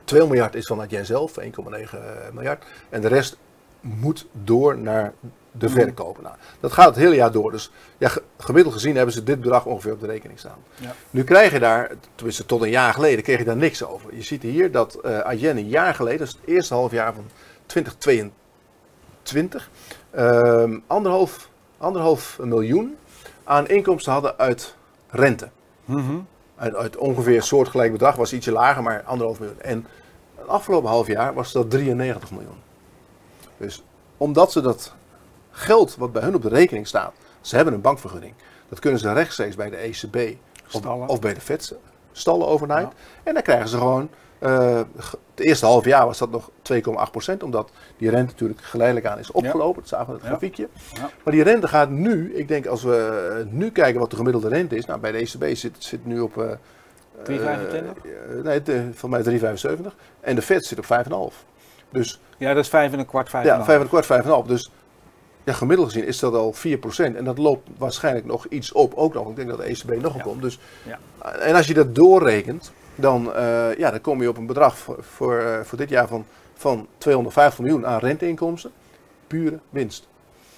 2 miljard is van Adyen zelf, 1,9 miljard. En de rest moet door naar de verkoper. Nou, dat gaat het hele jaar door. Dus ja, ge- gemiddeld gezien hebben ze dit bedrag ongeveer op de rekening staan. Ja. Nu krijg je daar, tenminste tot een jaar geleden, kreeg je daar niks over. Je ziet hier dat eh Adyen een jaar geleden, is het eerste halfjaar van 2022, ehm anderhalf, anderhalf miljoen aan inkomsten hadden uit rente. Mhm. Uit, uit ongeveer soortgelijk bedrag, was ietsje lager, maar anderhalf miljoen. En het afgelopen half jaar was dat 93 miljoen. Dus omdat ze dat geld wat bij hun op de rekening staat, ze hebben een bankvergunning, dat kunnen ze rechtstreeks bij de ECB of, of bij de Fed stallen overnight. En dan krijgen ze gewoon, eh, het eerste half jaar was dat nog 2,8% omdat die rente natuurlijk geleidelijk aan is opgelopen. Dat zagen we in het grafiekje. Ja. Maar die rente gaat nu, ik denk als we eh, nu kijken wat de gemiddelde rente is, nou bij de ECB zit, zit nu op... eh, 3,25? eh, nee, van mij 3,75. En de Fed zit op 5,5. Dus Ja, dat is vijf en een kwart, vijf en ja, een 5 en een kwart, 5,5. Dus ja, gemiddeld gezien is dat al 4%. En dat loopt waarschijnlijk nog iets op, ook nog. Ik denk dat de ECB nog Ja. komt. Dus, Ja. En als je dat doorrekent, dan, eh, ja, dan kom je op een bedrag voor, voor, eh, voor dit jaar van, van 250 miljoen aan renteinkomsten. Pure winst.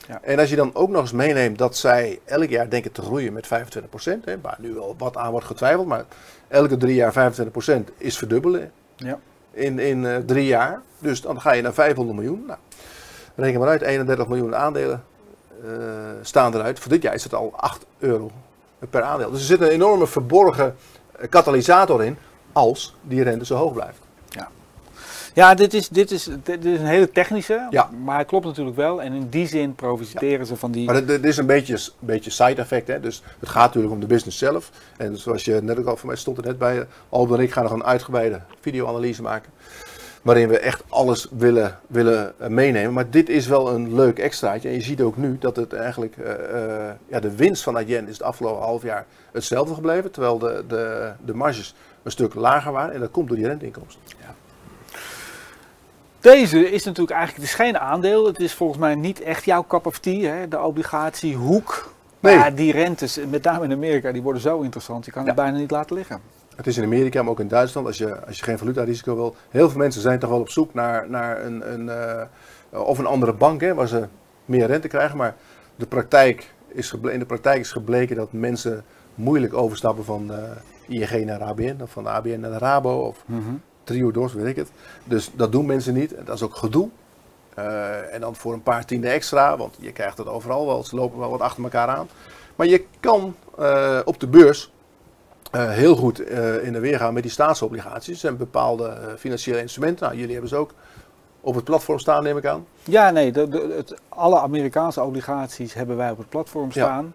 Ja. En als je dan ook nog eens meeneemt dat zij elk jaar denken te groeien met 25%, hè, waar nu wel wat aan wordt getwijfeld, maar elke drie jaar 25% is verdubbelen Ja. In, in eh, drie jaar. Dus dan ga je naar 500 miljoen. Nou, reken maar uit, 31 miljoen aandelen eh, staan eruit. Voor dit jaar is het al 8 euro per aandeel. Dus er zit een enorme verborgen eh, katalysator in als die rente zo hoog blijft. Ja, dit is, dit, is, dit is een hele technische, Ja. maar het klopt natuurlijk wel. En in die zin profiteren ze van die... Maar dit, dit is een beetje, een beetje side effect. Hè? Dus het gaat natuurlijk om de business zelf. En zoals je net ook al voor mij stond er net bij, Albert en ik gaan nog een uitgebreide videoanalyse maken. Waarin we echt alles willen, willen eh, meenemen. Maar dit is wel een leuk extraatje. En je ziet ook nu dat het eigenlijk, eh, eh, ja, de winst van Adyen is het afgelopen half jaar hetzelfde gebleven. Terwijl de, de, de marges een stuk lager waren. En dat komt door die renteinkomsten. Deze is natuurlijk eigenlijk, het is geen aandeel. Het is volgens mij niet echt jouw cup of tea, hè? de obligatiehoek. Nee. Maar die rentes, met name in Amerika, die worden zo interessant. Je kan Ja. het bijna niet laten liggen. Het is in Amerika, maar ook in Duitsland, als je, als je geen valutarisico wil. Heel veel mensen zijn toch wel op zoek naar, naar een, een, eh, of een andere bank hè, waar ze meer rente krijgen. Maar de praktijk is in de praktijk is gebleken dat mensen moeilijk overstappen van eh, ING naar ABN of van de ABN naar de Rabo of Triodos, weet ik het. Dus dat doen mensen niet. Dat is ook gedoe. Eh, en dan voor een paar tienden extra, want je krijgt het overal wel. Ze lopen wel wat achter elkaar aan. Maar je kan eh, op de beurs eh, heel goed in de weer gaan met die staatsobligaties en bepaalde financiële instrumenten. Nou, jullie hebben ze ook op het platform staan, neem ik aan. Ja, nee, de, de- het, alle Amerikaanse obligaties hebben wij op het platform Ja. staan.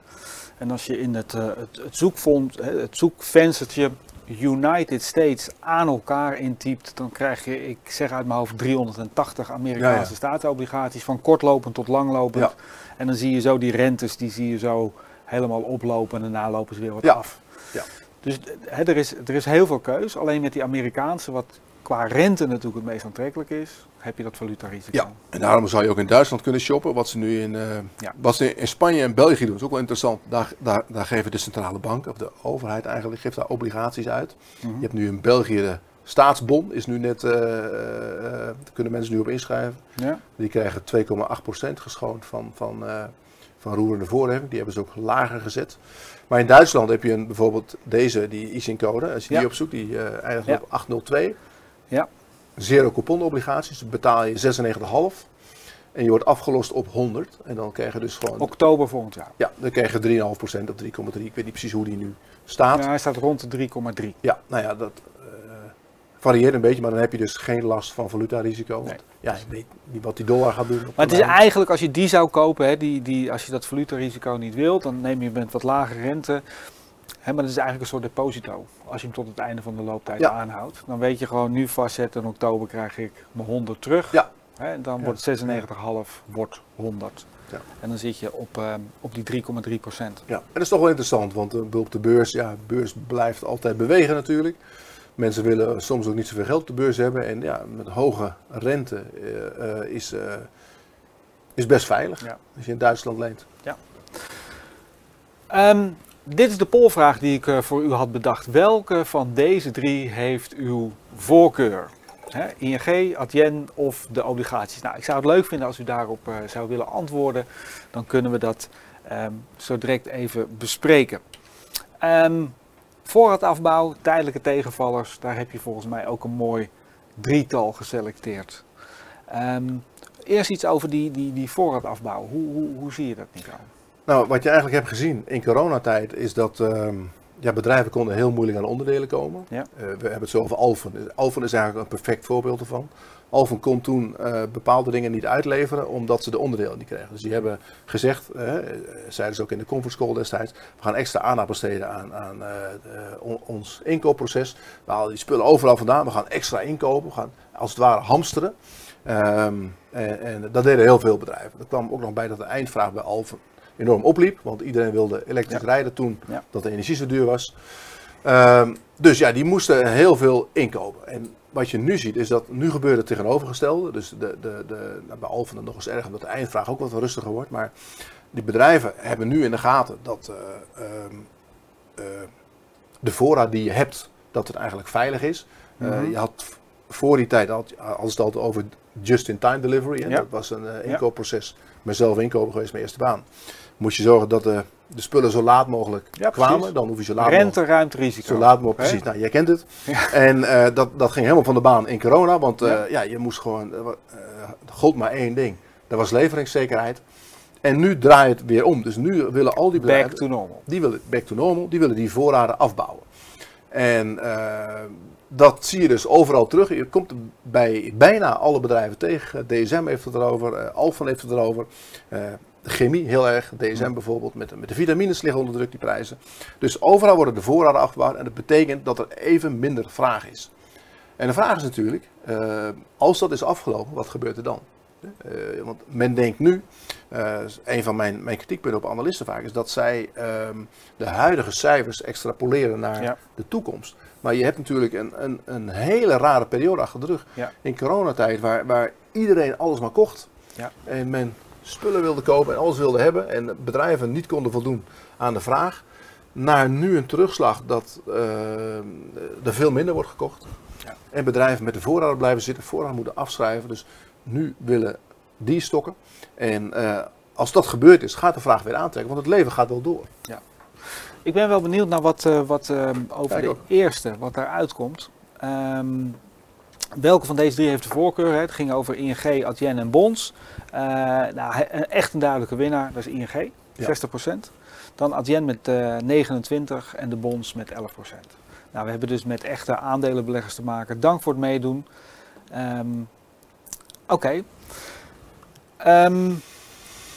En als je in het, het, het, zoekvond, het zoekvenstertje United States aan elkaar intypt, dan krijg je, ik zeg uit mijn hoofd, 380 Amerikaanse Ja, ja. staatsobligaties, van kortlopend tot langlopend. Ja. En dan zie je zo die rentes, die zie je zo helemaal oplopen en daarna lopen ze weer wat af. Ja. Dus hè, er, is, er is heel veel keus, alleen met die Amerikaanse, wat qua rente natuurlijk het meest aantrekkelijk is, heb je dat valutarisico. Ja, en daarom zou je ook in Duitsland kunnen shoppen. Wat ze nu in, eh, Ja. wat ze in Spanje en België doen, is ook wel interessant. Daar, daar, daar geven de centrale bank, of de overheid eigenlijk, geeft daar obligaties uit. Mhm. Je hebt nu in België de staatsbon, is nu net, eh, eh, daar kunnen mensen nu op inschrijven. Ja. Die krijgen 2,8% geschoond van, van, eh, van roerende voorheffing. Die hebben ze ook lager gezet. Maar in Duitsland heb je een, bijvoorbeeld deze, die ISIN-code. Als je die Ja. opzoekt, die eindigt op 802. Ja. Zero coupon obligaties, betaal je 96,5. En je wordt afgelost op 100. En dan krijg je dus gewoon... Oktober volgend jaar. Ja, dan krijg je 3,5% of 3,3. Ik weet niet precies hoe die nu staat. Ja, Ja, hij staat rond de 3,3. nou ja, dat eh, varieert een beetje. Maar dan heb je dus geen last van valutarisico. Nee. Ja, je weet niet wat die dollar gaat doen. op Maar het is eigenlijk, als je die zou kopen, hè, die, die, als je dat valutarisico niet wilt, dan neem je met wat lage rente. Maar dat is eigenlijk een soort deposito. Als je hem tot het einde van de looptijd Ja. aanhoudt. Dan weet je gewoon, nu vastzetten, in oktober krijg ik mijn 100 terug. Ja. En dan Ja. wordt 96,5 wordt 100. Ja. En dan zit je op, ehm, op die 3,3 procent. Ja, en dat is toch wel interessant, want eh, op de beurs, ja, de beurs blijft altijd bewegen natuurlijk. Mensen willen soms ook niet zoveel geld op de beurs hebben. En ja, met hoge rente eh, eh, is, eh, is best veilig Ja. als je in Duitsland leent. Ehm, dit is de polvraag die ik eh, voor u had bedacht. Welke van deze drie heeft uw voorkeur? ING, Adyen of de obligaties? Nou, ik zou het leuk vinden als u daarop eh, zou willen antwoorden. Dan kunnen we dat ehm, zo direct even bespreken. Ehm voorraadafbouw, tijdelijke tegenvallers. Daar heb je volgens mij ook een mooi drietal geselecteerd. Ehm, eerst iets over die, die, die voorraadafbouw. Hoe, hoe, hoe zie je dat, Nico? Nou, wat je eigenlijk hebt gezien in coronatijd is dat ehm, ja, bedrijven konden heel moeilijk aan onderdelen komen. Ja. Eh, we hebben het zo over Alphen. Alphen is eigenlijk een perfect voorbeeld ervan. Alphen kon toen eh, bepaalde dingen niet uitleveren omdat ze de onderdelen niet kregen. Dus die hebben gezegd, eh, zeiden ze ook in de conference call destijds, we gaan extra aandacht besteden aan, aan on- ons inkoopproces. We halen die spullen overal vandaan, we gaan extra inkopen, we gaan als het ware hamsteren. Ehm, en, en dat deden heel veel bedrijven. Er kwam ook nog bij dat de eindvraag bij Alphen enorm opliep, want iedereen wilde elektrisch rijden toen dat de energie zo duur was. Ehm, dus ja, die moesten heel veel inkopen. En wat je nu ziet is dat nu gebeurt het tegenovergestelde. Dus de, de, de, nou, bij Alphen dan nog eens erg omdat de eindvraag ook wat rustiger wordt. Maar die bedrijven hebben nu in de gaten dat eh, ehm, eh, de voorraad die je hebt, dat het eigenlijk veilig is. Eh, Mhm. je had voor die tijd, had, als het altijd over just-in-time delivery. Ja. Dat was een inkoopproces. Ik ben zelf inkoper geweest, mijn eerste baan. Moest je zorgen dat de, de spullen zo laat mogelijk Ja, kwamen. precies. Dan hoef je zo laat mogelijk Rente, ruimte, risico. zo laat mogelijk, precies. Nou, jij kent het. Ja. En eh, dat, dat ging helemaal van de baan in corona, want eh, Ja. ja. je moest gewoon, eh, eh, er gold maar één ding. Dat was leveringszekerheid. En nu draait het weer om. Dus nu willen al die bedrijven, Back to normal. die willen back to normal, die willen die voorraden afbouwen. En eh, dat zie je dus overal terug. Je komt bij bijna alle bedrijven tegen. DSM heeft het erover, eh Alphen heeft het erover. Eh, de chemie heel erg, DSM bijvoorbeeld, met, de- met de vitamines liggen onder druk, die prijzen. Dus overal worden de voorraden afgebouwd en dat betekent dat er even minder vraag is. En de vraag is natuurlijk, eh, als dat is afgelopen, wat gebeurt er dan? Eh, want men denkt nu, eh, een van mijn, mijn kritiekpunten op analisten vaak, is dat zij ehm, de huidige cijfers extrapoleren naar Ja. de toekomst. Maar je hebt natuurlijk een, een, een hele rare periode achter de rug. Ja. In coronatijd, waar, waar iedereen alles maar kocht. Ja. En men spullen wilde kopen en alles wilde hebben. En bedrijven niet konden voldoen aan de vraag. Naar nu een terugslag dat eh, er veel minder wordt gekocht. Ja. En bedrijven met de voorraad blijven zitten, voorraad moeten afschrijven. Dus nu willen die stokken. En eh, als dat gebeurd is, gaat de vraag weer aantrekken. Want het leven gaat wel door. Ik ben wel benieuwd naar wat, eh, wat over Ja, de ook. eerste, wat daaruit komt. Ehm, welke van deze drie heeft de voorkeur? Het ging over ING, Adyen en Bonds. Eh, nou, echt een duidelijke winnaar, dat is ING, Ja. 60%. Dan Adyen met eh 29% en de Bonds met 11%. Nou, we hebben dus met echte aandelenbeleggers te maken. Dank voor het meedoen. Ehm, Oké. Ehm,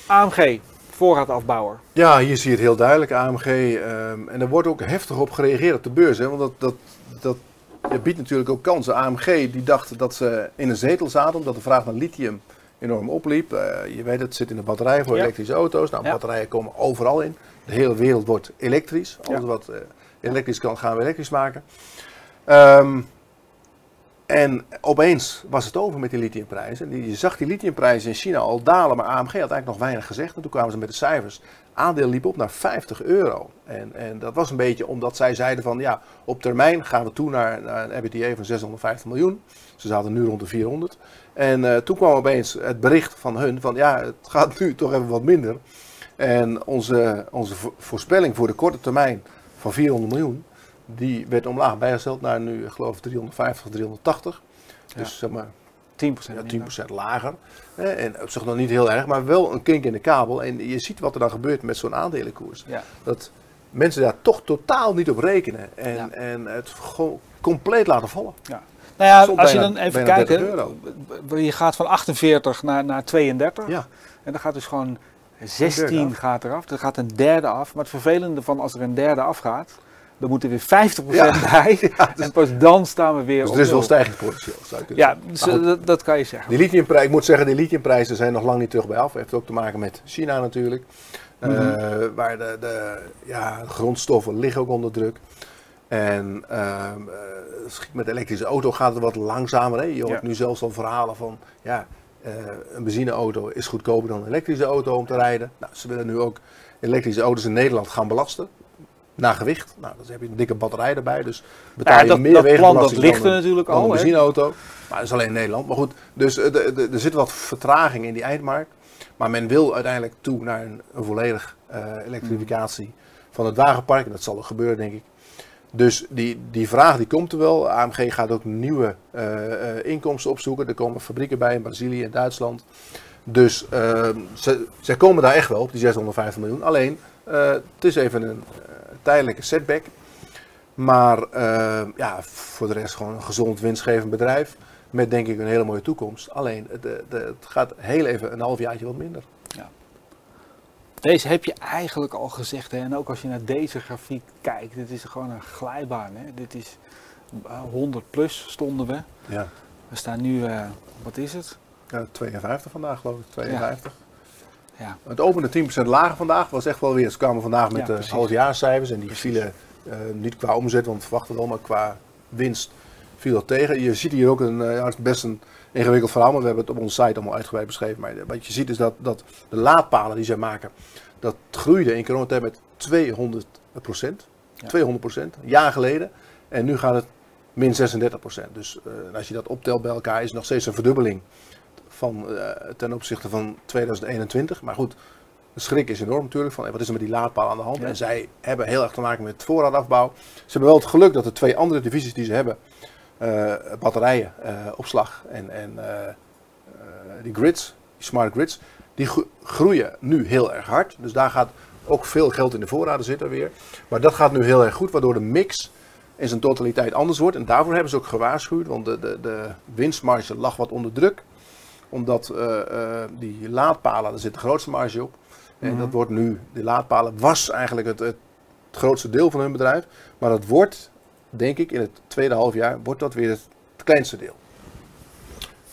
AMG, voorraadafbouwer. Ja, hier zie je het heel duidelijk, AMG. ehm, en er wordt ook heftig op gereageerd op de beurs. Hè, want dat, dat, dat, dat biedt natuurlijk ook kansen. AMG die dacht dat ze in een zetel zaten, omdat de vraag naar lithium enorm opliep. Eh, je weet het, het zit in de batterij voor Ja. elektrische auto's. Nou, Ja. batterijen komen overal in. De hele wereld wordt elektrisch. Alles Ja. wat eh, elektrisch kan, gaan we elektrisch maken. Ehm, en opeens was het over met die lithiumprijzen. Je zag die lithiumprijzen in China al dalen, maar AMG had eigenlijk nog weinig gezegd. En toen kwamen ze met de cijfers. Aandeel liep op naar 50 euro. En, en dat was een beetje omdat zij zeiden van ja, op termijn gaan we toe naar, naar een EBITDA van 650 miljoen. Ze zaten nu rond de 400. En eh, toen kwam opeens het bericht van hun van ja, het gaat nu toch even wat minder. En onze, onze vo- voorspelling voor de korte termijn van 400 miljoen, die werd omlaag bijgesteld naar nu, ik geloof 350, 380. Dus zeg maar 10%. ja, minder. 10% lager. En op zich nog niet heel erg, maar wel een kink in de kabel. En je ziet wat er dan gebeurt met zo'n aandelenkoers. Ja. Dat mensen daar toch totaal niet op rekenen. En, Ja. en het gewoon compleet laten vallen. Nou ja, Soms als je dan even kijkt, 30 hè, euro. b- je gaat van 48 naar, naar 32 Ja, en dan gaat dus gewoon 16 af. gaat eraf. Er gaat een derde af. Maar het vervelende van als er een derde afgaat, dan moet er weer 50% Ja. bij. En pas dan staan we weer dus op er is wel stijgingspotentieel. Zou kunnen Ja, dus, eh, dat, dat kan je zeggen. Die lithiumprijs, ik moet zeggen, die lithiumprijzen zijn nog lang niet terug bij af. Heeft ook te maken met China natuurlijk. Mhm. waar de, de ja, grondstoffen liggen ook onder druk. En ehm, eh, met de elektrische auto gaat het wat langzamer. Hè? Je hoort Ja. nu zelfs al verhalen van, ja, een benzineauto is goedkoper dan een elektrische auto om te rijden. Nou, ze willen nu ook elektrische auto's in Nederland gaan belasten. Naar gewicht. Nou, dan heb je een dikke batterij erbij. Dus betaal Ja, je dat, meer dat plan dat ligt er een- natuurlijk dan een al. hè. benzineauto. Maar dat is alleen in Nederland. Maar goed, dus eh, de- de- er zit wat vertraging in die eindmarkt. Maar men wil uiteindelijk toe naar een, een volledig eh, elektrificatie van het wagenpark. En dat zal er gebeuren, denk ik. Dus die, die vraag die komt er wel. AMG gaat ook nieuwe eh, inkomsten opzoeken. Er komen fabrieken bij in Brazilië en Duitsland. Dus eh, ze, ze komen daar echt wel op, die 650 miljoen. Alleen, het is even een tijdelijke setback. Maar eh, ja, voor de rest gewoon een gezond winstgevend bedrijf. Met denk ik een hele mooie toekomst. Alleen, het, het gaat heel even een halfjaartje wat minder. Deze heb je eigenlijk al gezegd. Hè? En ook als je naar deze grafiek kijkt. Dit is gewoon een glijbaan. Hè? Dit is eh, 100 plus stonden we. Ja. We staan nu, eh, wat is het? Ja, 52 vandaag geloof ik, 52. Ja, Het opende 10% lager vandaag, was echt wel weer. Ze kwamen vandaag met Ja, de precies. halfjaarscijfers en die Precies. vielen eh, niet qua omzet, want we verwachten wel, maar qua winst viel dat tegen. Je ziet hier ook een, eh, ja, best een ingewikkeld verhaal, maar we hebben het op onze site allemaal uitgebreid beschreven. Maar wat je ziet is dat, dat de laadpalen die zij maken, dat groeide in coronatijd met 200 Ja. 200 een jaar geleden. En nu gaat het min 36% Dus eh, als je dat optelt bij elkaar is het nog steeds een verdubbeling van, eh, ten opzichte van 2021. Maar goed, de schrik is enorm natuurlijk van eh, wat is er met die laadpaal aan de hand. Ja. En zij hebben heel erg te maken met voorraadafbouw. Ze hebben wel het geluk dat de twee andere divisies die ze hebben, eh, batterijen, opslag en, en die grids, die smart grids, die gro- groeien nu heel erg hard. Dus daar gaat ook veel geld in de voorraden zitten weer. Maar dat gaat nu heel erg goed, waardoor de mix in zijn totaliteit anders wordt. En daarvoor hebben ze ook gewaarschuwd, want de, de, de winstmarge lag wat onder druk. Omdat eh, eh, die laadpalen, daar zit de grootste marge op. En Mhm. dat wordt nu, die laadpalen was eigenlijk het, het, grootste deel van hun bedrijf. Maar dat wordt, denk ik, in het tweede halfjaar, wordt dat weer het, het kleinste deel.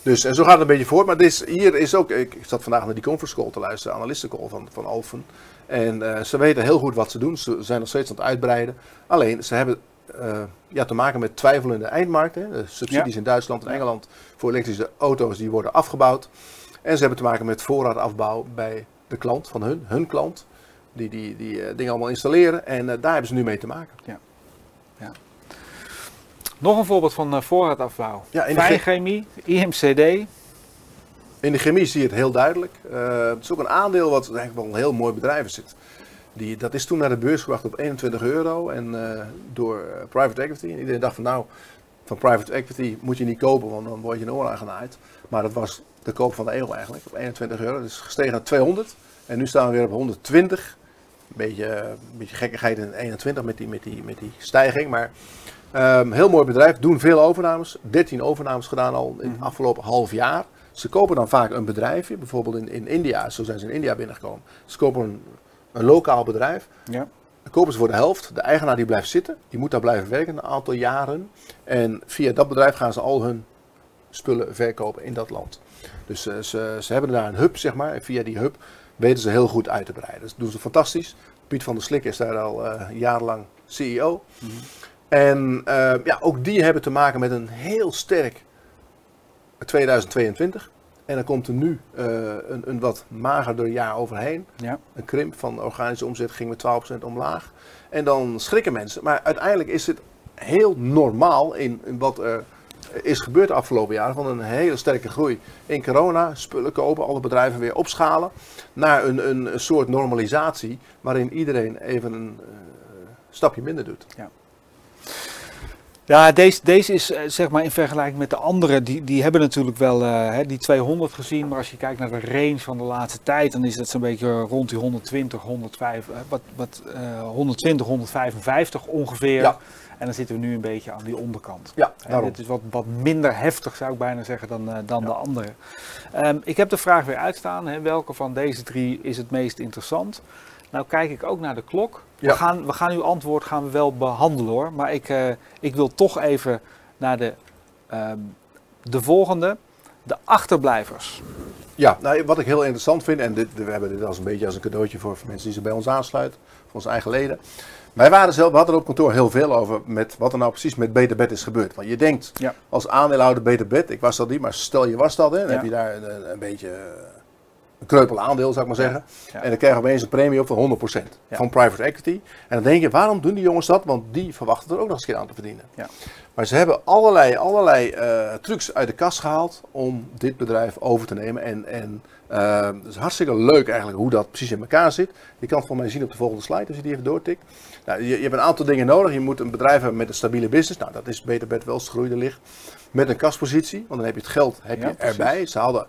Dus en zo gaat het een beetje voort. Maar dit is, hier is ook, ik, ik zat vandaag naar die conference call te luisteren, analistencall van, van Alphen. En eh, ze weten heel goed wat ze doen. Ze zijn nog steeds aan het uitbreiden. Alleen, ze hebben eh, ja, te maken met twijfelende eindmarkten. De subsidies Ja. in Duitsland en Ja. Engeland voor elektrische auto's die worden afgebouwd. En ze hebben te maken met voorraadafbouw bij de klant van hun, hun klant. Die die, die eh, dingen allemaal installeren. En eh, daar hebben ze nu mee te maken. nog een voorbeeld van voorraadafbouw. Ja, in de Fijnchemie, IMCD. In de chemie zie je het heel duidelijk. Het is ook een aandeel wat eigenlijk wel een heel mooi bedrijf is. Die, dat is toen naar de beurs gebracht op 21 euro en eh, door eh, private equity. En iedereen dacht van nou, van private equity moet je niet kopen, want dan word je een oor aangenaaid. Maar dat was de koop van de eeuw eigenlijk, op 21 euro. Dus gestegen naar 200 en nu staan we weer op 120. Een beetje, een beetje gekkigheid in 21 met die, met die, met die stijging, maar ehm, heel mooi bedrijf. Doen veel overnames, 13 overnames gedaan al in het Mhm. afgelopen half jaar. Ze kopen dan vaak een bedrijfje, bijvoorbeeld in, in India, zo zijn ze in India binnengekomen. Ze kopen een, een lokaal bedrijf, Ja. dan kopen ze voor de helft. De eigenaar die blijft zitten, die moet daar blijven werken een aantal jaren. En via dat bedrijf gaan ze al hun spullen verkopen in dat land. Dus eh, ze, ze hebben daar een hub, zeg maar. En via die hub weten ze heel goed uit te breiden. Dus dat doen ze fantastisch. Piet van der Slik is daar al eh, jarenlang CEO. Mhm. En eh, ja, ook die hebben te maken met een heel sterk 2022. En dan komt er nu eh, een, een wat magerder jaar overheen. Ja. Een krimp van organische omzet ging met 12% omlaag. En dan schrikken mensen. Maar uiteindelijk is het heel normaal in, in wat er is gebeurd de afgelopen jaren. Van een hele sterke groei in corona. Spullen kopen, alle bedrijven weer opschalen. Naar een, een, een soort normalisatie waarin iedereen even een eh, stapje minder doet. Ja, deze, deze is eh, zeg maar in vergelijking met de andere, die, die hebben natuurlijk wel eh, hè, die 200 gezien. Maar als je kijkt naar de range van de laatste tijd, dan is dat zo'n beetje rond die 120, 105, eh, wat, wat, eh, 120, 155 ongeveer. Ja. En dan zitten we nu een beetje aan die onderkant. Ja, daarom. dit is wat, wat minder heftig, zou ik bijna zeggen, dan, dan Ja. de andere. Ehm, ik heb de vraag weer uitstaan. Hè, welke van deze drie is het meest interessant? Nou kijk ik ook naar de klok. We, gaan, we gaan uw antwoord gaan we wel behandelen hoor. Maar ik, eh, ik wil toch even naar de, ehm, de volgende. De achterblijvers. Ja, nou, wat ik heel interessant vind, en dit, we hebben dit als een beetje als een cadeautje voor, mensen die zich bij ons aansluiten, voor onze eigen leden. Wij waren zelf, we hadden er op kantoor heel veel over met wat er nou precies met Beter Bed is gebeurd. Want je denkt Ja. als aandeelhouder Beter Bed, ik was dat niet, maar stel je was dat, hè, dan Ja. heb je daar een, een beetje eh, kreupel aandeel, zou ik maar zeggen. En dan krijg je opeens een premie op van 100% Ja. van private equity. En dan denk je, waarom doen die jongens dat? Want die verwachten er ook nog eens een keer aan te verdienen. Ja. Maar ze hebben allerlei, allerlei eh, trucs uit de kast gehaald om dit bedrijf over te nemen. En, en eh, het is hartstikke leuk eigenlijk hoe dat precies in elkaar zit. Je kan het voor mij zien op de volgende slide als je die even doortikt. Nou, je, je hebt een aantal dingen nodig. Je moet een bedrijf hebben met een stabiele business. Nou, dat is beter bed wel groeide ligt. Met een kaspositie, want dan heb je het geld heb je erbij. Ze hadden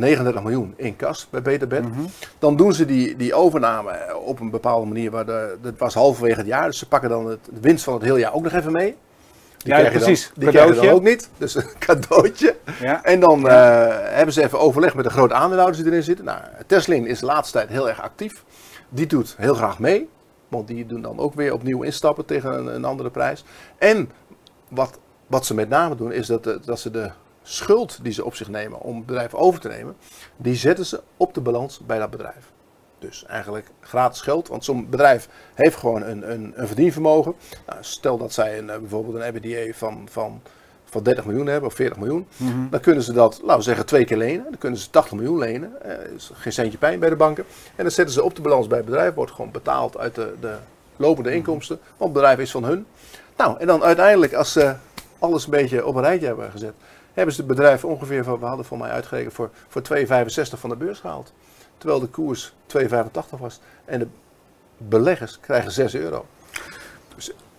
39 miljoen in kas bij Beterbed. Mhm. Dan doen ze die, die overname op een bepaalde manier. Waar de, dat was halverwege het jaar. Dus ze pakken dan het, de winst van het hele jaar ook nog even mee. Die Ja, dan- precies. die krijg je dan Cadeautje. ook niet. Dus een cadeautje. Ja. En dan eh, hebben ze even overleg met de grote aandeelhouders die erin zitten. Nou, Teslin is de laatste tijd heel erg actief. Die doet heel graag mee. Want die doen dan ook weer opnieuw instappen tegen een, een andere prijs. En wat, wat ze met name doen is dat, dat ze de schuld die ze op zich nemen om het bedrijf over te nemen. Die zetten ze op de balans bij dat bedrijf. Dus eigenlijk gratis geld. Want zo'n bedrijf heeft gewoon een, een, een verdienvermogen. Nou, stel dat zij een, eh, bijvoorbeeld een EBITDA van, van, van 30 miljoen hebben of 40 miljoen. Mhm. Dan kunnen ze dat, laten we zeggen, twee keer lenen. Dan kunnen ze 80 miljoen lenen. Eh, is geen centje pijn bij de banken. En dan zetten ze op de balans bij het bedrijf. Wordt gewoon betaald uit de, de lopende inkomsten. Want het bedrijf is van hun. Nou, en dan uiteindelijk, als ze alles een beetje op een rijtje hebben gezet, hebben ze het bedrijf ongeveer, van, we hadden voor mij uitgerekend, voor, voor 2,65 van de beurs gehaald. Terwijl de koers 2,85 was. En de beleggers krijgen 6 euro.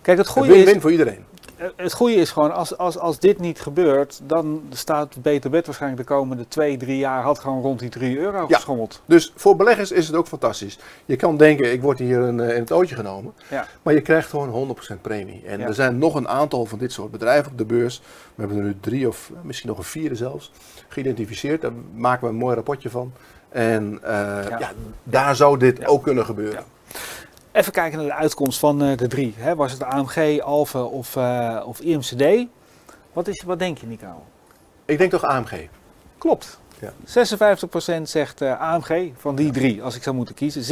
Kijk, het goede is, win-win voor iedereen. Het goede is gewoon, als, als, als dit niet gebeurt, dan staat Beter Bed waarschijnlijk de komende twee, drie jaar had gewoon rond die 3 euro Ja. geschommeld. Dus voor beleggers is het ook fantastisch. Je kan denken, ik word hier in, eh, in het ootje genomen. Ja. Maar je krijgt gewoon 100% premie. En Ja. er zijn nog een aantal van dit soort bedrijven op de beurs. We hebben er nu drie of misschien nog een vierde zelfs geïdentificeerd. Daar maken we een mooi rapportje van. En eh, Ja. daar zou dit ook kunnen gebeuren. Even kijken naar de uitkomst van eh, de drie. Hè? Was het AMG, Alpha of, eh, of IMCD? Wat, is, wat denk je, Nico? Ik denk toch AMG. Klopt. Ja. 56% zegt eh, AMG van die drie, als ik zou moeten kiezen.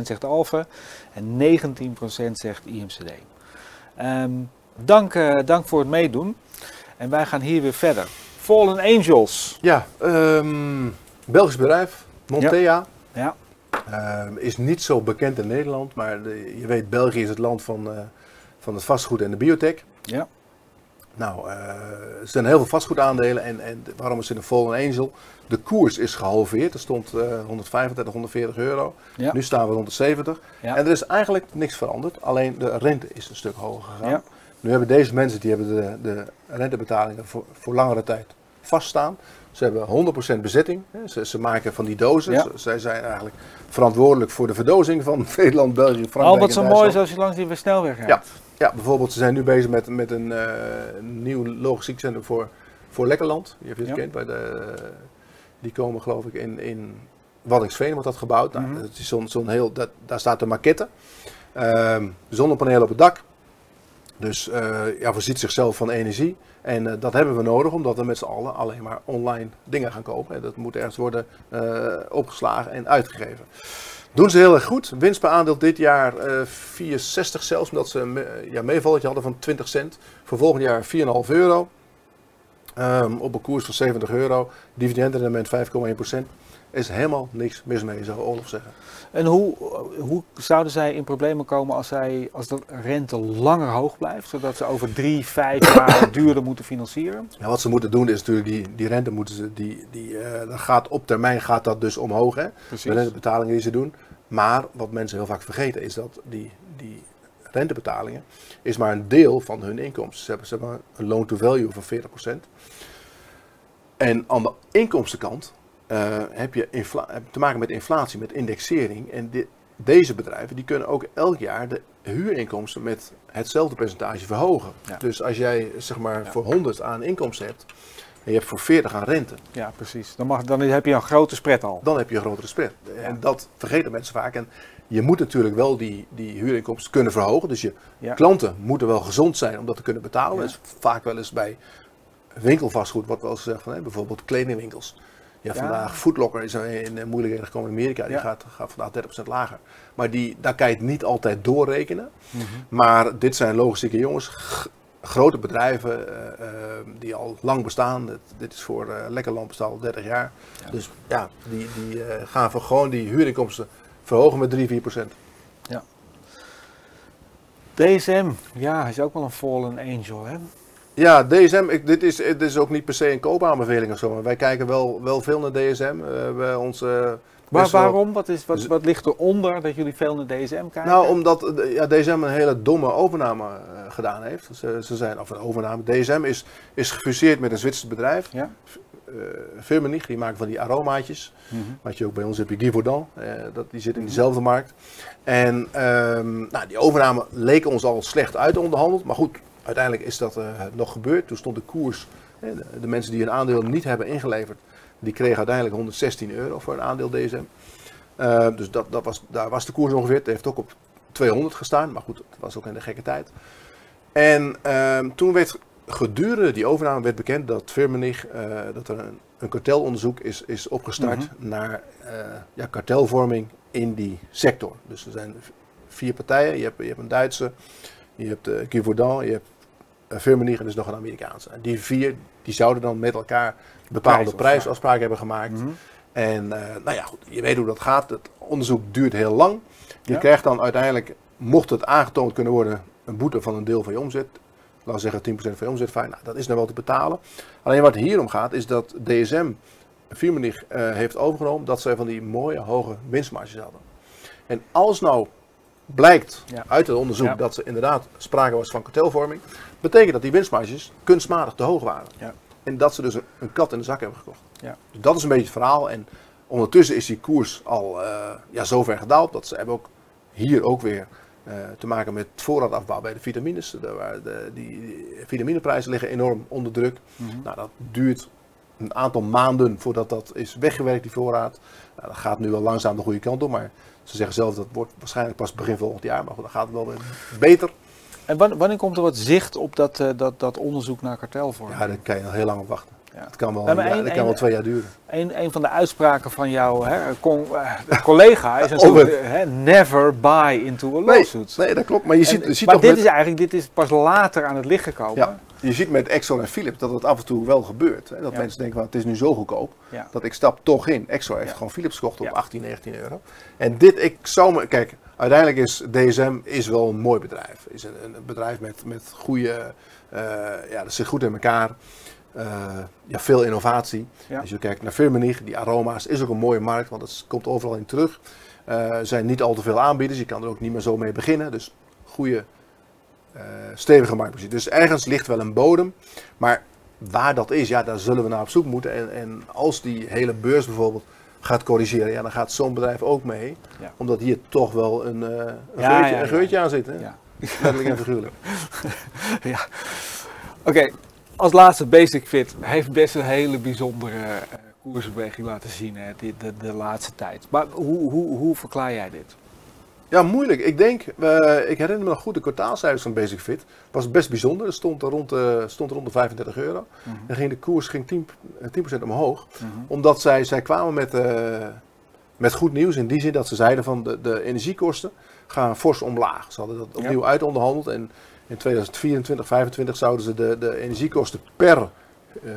26% zegt Alpha en 19% zegt IMCD. Ehm, dank, dank voor het meedoen. En wij gaan hier weer verder. Fallen Angels. Ja, ehm, Belgisch bedrijf, Montea. Ja. Ehm, is niet zo bekend in Nederland, maar de- je weet, België is het land van, eh, van het vastgoed en de biotech. Ja. Nou, eh, er zijn heel veel vastgoedaandelen en, en waarom is het een Fallen Angel? De koers is gehalveerd, er stond eh 135, 140 euro. Ja. Nu staan we rond de 70. Ja. En er is eigenlijk niks veranderd, alleen de rente is een stuk hoger gegaan. Ja. Nu hebben deze mensen die hebben de, de rentebetalingen voor, voor langere tijd vaststaan. Ze hebben 100% bezetting. Ze, ze maken van die dozen. Ja. Zij zijn eigenlijk verantwoordelijk voor de verdozing van Nederland, België, Frankrijk Al wat zo mooi is als je langs die snelweg gaat. Ja. Ja, bijvoorbeeld ze zijn nu bezig met, met een eh, nieuw logistiek centrum voor, voor Lekkerland. Je hebt het Ja. bij de, die komen geloof ik in, in Waddinxveen wordt dat gebouwd. Nou, Mhm. dat is zo'n, zo'n heel, dat, daar staat de maquette. Ehm zonnepanelen op het dak. Dus eh, ja, voorziet zichzelf van energie. En eh, dat hebben we nodig omdat we met z'n allen alleen maar online dingen gaan kopen. En dat moet ergens worden eh, opgeslagen en uitgegeven. Doen ze heel erg goed. Winst per aandeel dit jaar eh 4,60 zelfs, omdat ze een ja, meevalletje hadden van 20 cent. Voor volgend jaar 4,5 euro. Ehm, op een koers van 70 euro. Dividendrendement 5,1 Is helemaal niks mis mee, zou Olaf zeggen. En hoe, hoe zouden zij in problemen komen als, zij, als de rente langer hoog blijft? Zodat ze over drie, vijf jaar duurder moeten financieren? Ja, wat ze moeten doen is natuurlijk die, die rente moeten ze, die, die, dat gaat op termijn gaat dat dus omhoog. Hè? De rentebetalingen die ze doen. Maar wat mensen heel vaak vergeten is dat die, die rentebetalingen is maar een deel van hun inkomsten. Ze hebben, ze hebben een loan to value van 40%. En aan de inkomstenkant eh, heb je heb te maken met inflatie, met indexering. En deze bedrijven die kunnen ook elk jaar de huurinkomsten met hetzelfde percentage verhogen. Ja. Dus als jij zeg maar Ja. voor 100 aan inkomsten hebt en je hebt voor 40 aan rente, Ja, precies. Dan, mag, dan heb je een grote spread al. dan heb je een grotere spread. En dat vergeten mensen vaak. En je moet natuurlijk wel die, die huurinkomsten kunnen verhogen. Dus je klanten moeten wel gezond zijn om dat te kunnen betalen. Dat is vaak wel eens bij winkelvastgoed, wat wel eens gezegd van hè, bijvoorbeeld kledingwinkels. Ja, Ja. vandaag Footlocker is in eh, moeilijkheden gekomen in Amerika. Die Ja. gaat, gaat vandaag 30% lager. Maar die, daar kan je het niet altijd doorrekenen. Mhm. Maar dit zijn logistieke jongens, grote bedrijven eh, eh, die al lang bestaan. Dit, dit is voor eh Lekker Lamp bestaat al 30 jaar. Ja. Dus ja, die, die gaan voor gewoon die huurinkomsten verhogen met 3, 4 procent. DSM, ja, is ook wel een fallen angel, hè? Ja, DSM, ik, dit, is, dit is ook niet per se een koopaanbeveling of zo. Maar wij kijken wel, wel veel naar DSM. Eh, ons, eh, Maar best wel- waarom? Wat, is, wat, Dus- wat ligt eronder dat jullie veel naar DSM kijken? Nou, omdat eh, ja, DSM een hele domme overname eh, gedaan heeft. Ze, ze zijn, of een overname. DSM is, is gefuseerd met een Zwitsers bedrijf. Ja. eh Firmenich, die maken van die aromaatjes. Mhm. Wat je ook bij ons hebt, Givaudan. eh dat, die zit in diezelfde markt. En ehm, nou, die overname leek ons al slecht uit onderhandeld. Maar goed, uiteindelijk is dat eh, nog gebeurd. Toen stond de koers, de, mensen die een aandeel niet hebben ingeleverd, die kregen uiteindelijk 116 euro voor een aandeel DSM. Eh, dus dat, dat was, daar was de koers ongeveer. Het heeft ook op 200 gestaan. Maar goed, het was ook in de gekke tijd. En ehm, toen werd gedurende die overname werd bekend dat Firmenich, eh, dat er een, een kartelonderzoek is, is opgestart Mhm. naar ja, kartelvorming in die sector. Dus er zijn vier partijen. Je hebt, je hebt een Duitse, je hebt uh, Givaudan, je hebt Firmenich en is nog een Amerikaanse. En die vier die zouden dan met elkaar bepaalde prijsafspraken hebben gemaakt. Mhm. En eh, nou ja, goed, je weet hoe dat gaat. Het onderzoek duurt heel lang. Je Ja. krijgt dan uiteindelijk, mocht het aangetoond kunnen worden, een boete van een deel van je omzet. Laten we zeggen 10% van je omzet. Fijn, nou, dat is nou wel te betalen. Alleen wat hier om gaat, is dat DSM Firmenich eh heeft overgenomen dat zij van die mooie hoge winstmarges hadden. En als nou blijkt Ja. uit het onderzoek Ja. dat er inderdaad sprake was van kartelvorming, betekent dat die winstmarges kunstmatig te hoog waren. Ja. En dat ze dus een, een kat in de zak hebben gekocht. Ja. Dus dat is een beetje het verhaal. En ondertussen is die koers al eh, ja, zo ver gedaald dat ze hebben ook hier ook weer eh, te maken met voorraadafbouw bij de vitamines. De, de, die, die vitamineprijzen liggen enorm onder druk. Mhm. Nou, dat duurt een aantal maanden voordat dat is weggewerkt, die voorraad. Nou, dat gaat nu wel langzaam de goede kant op, maar ze zeggen zelf dat het wordt waarschijnlijk pas begin volgend jaar. Maar goed, dan gaat het wel weer beter. En wan- wanneer komt er wat zicht op dat, eh, dat, dat onderzoek naar kartelvorming? Ja, daar kan je nog heel lang op wachten. Ja. Het kan wel, Ja, dat kan wel twee jaar duren. Een, een van de uitspraken van jouw hè, con- eh, collega is natuurlijk hè, never buy into a lawsuit. Nee, dat klopt. Maar je ziet, En- je ziet maar toch dit met, is eigenlijk dit is pas later aan het licht gekomen. Ja. Je ziet met Exxon en Philips dat het af en toe wel gebeurt. Hè? Dat Ja. mensen denken, van, het is nu zo goedkoop. Ja. Dat ik stap toch in. Exxon heeft gewoon Philips gekocht op Ja. 18, 19 euro. En dit, ik zou me... Kijk, uiteindelijk is DSM is wel een mooi bedrijf. Is een, een bedrijf met, met goede... eh, ja, dat zit goed in elkaar. Eh, ja, veel innovatie. Als je kijkt naar Firmenich, die aroma's, is ook een mooie markt. Want het komt overal in terug. Eh, er zijn niet al te veel aanbieders. Je kan er ook niet meer zo mee beginnen. Dus goede, stevige marktpositie. Dus ergens ligt wel een bodem. Maar waar dat is, ja, daar zullen we naar op zoek moeten. En, en als die hele beurs bijvoorbeeld gaat corrigeren, ja, dan gaat zo'n bedrijf ook mee. Ja. Omdat hier toch wel een, eh, een, Ja, geurtje, ja, een ja. geurtje aan zit. Hè? Ja. Letterlijk en figuurlijk. ja. Oké, als laatste Basic Fit heeft best een hele bijzondere eh, koersbeweging laten zien hè, de, de laatste tijd. Maar hoe, hoe, hoe verklaar jij dit? Ja, moeilijk. Ik denk, eh, ik herinner me nog goed de kwartaalcijfers van Basic Fit. Was best bijzonder. Het stond er rond, de- stond er rond de 35 euro. En ging de koers ging 10, eh, 10% omhoog. Omdat zij, zij kwamen met, eh, met goed nieuws. In die zin dat ze zeiden van de, de energiekosten gaan fors omlaag. Ze hadden dat Ja. opnieuw uitonderhandeld. En in 2024, 2025 zouden ze de, de energiekosten per eh,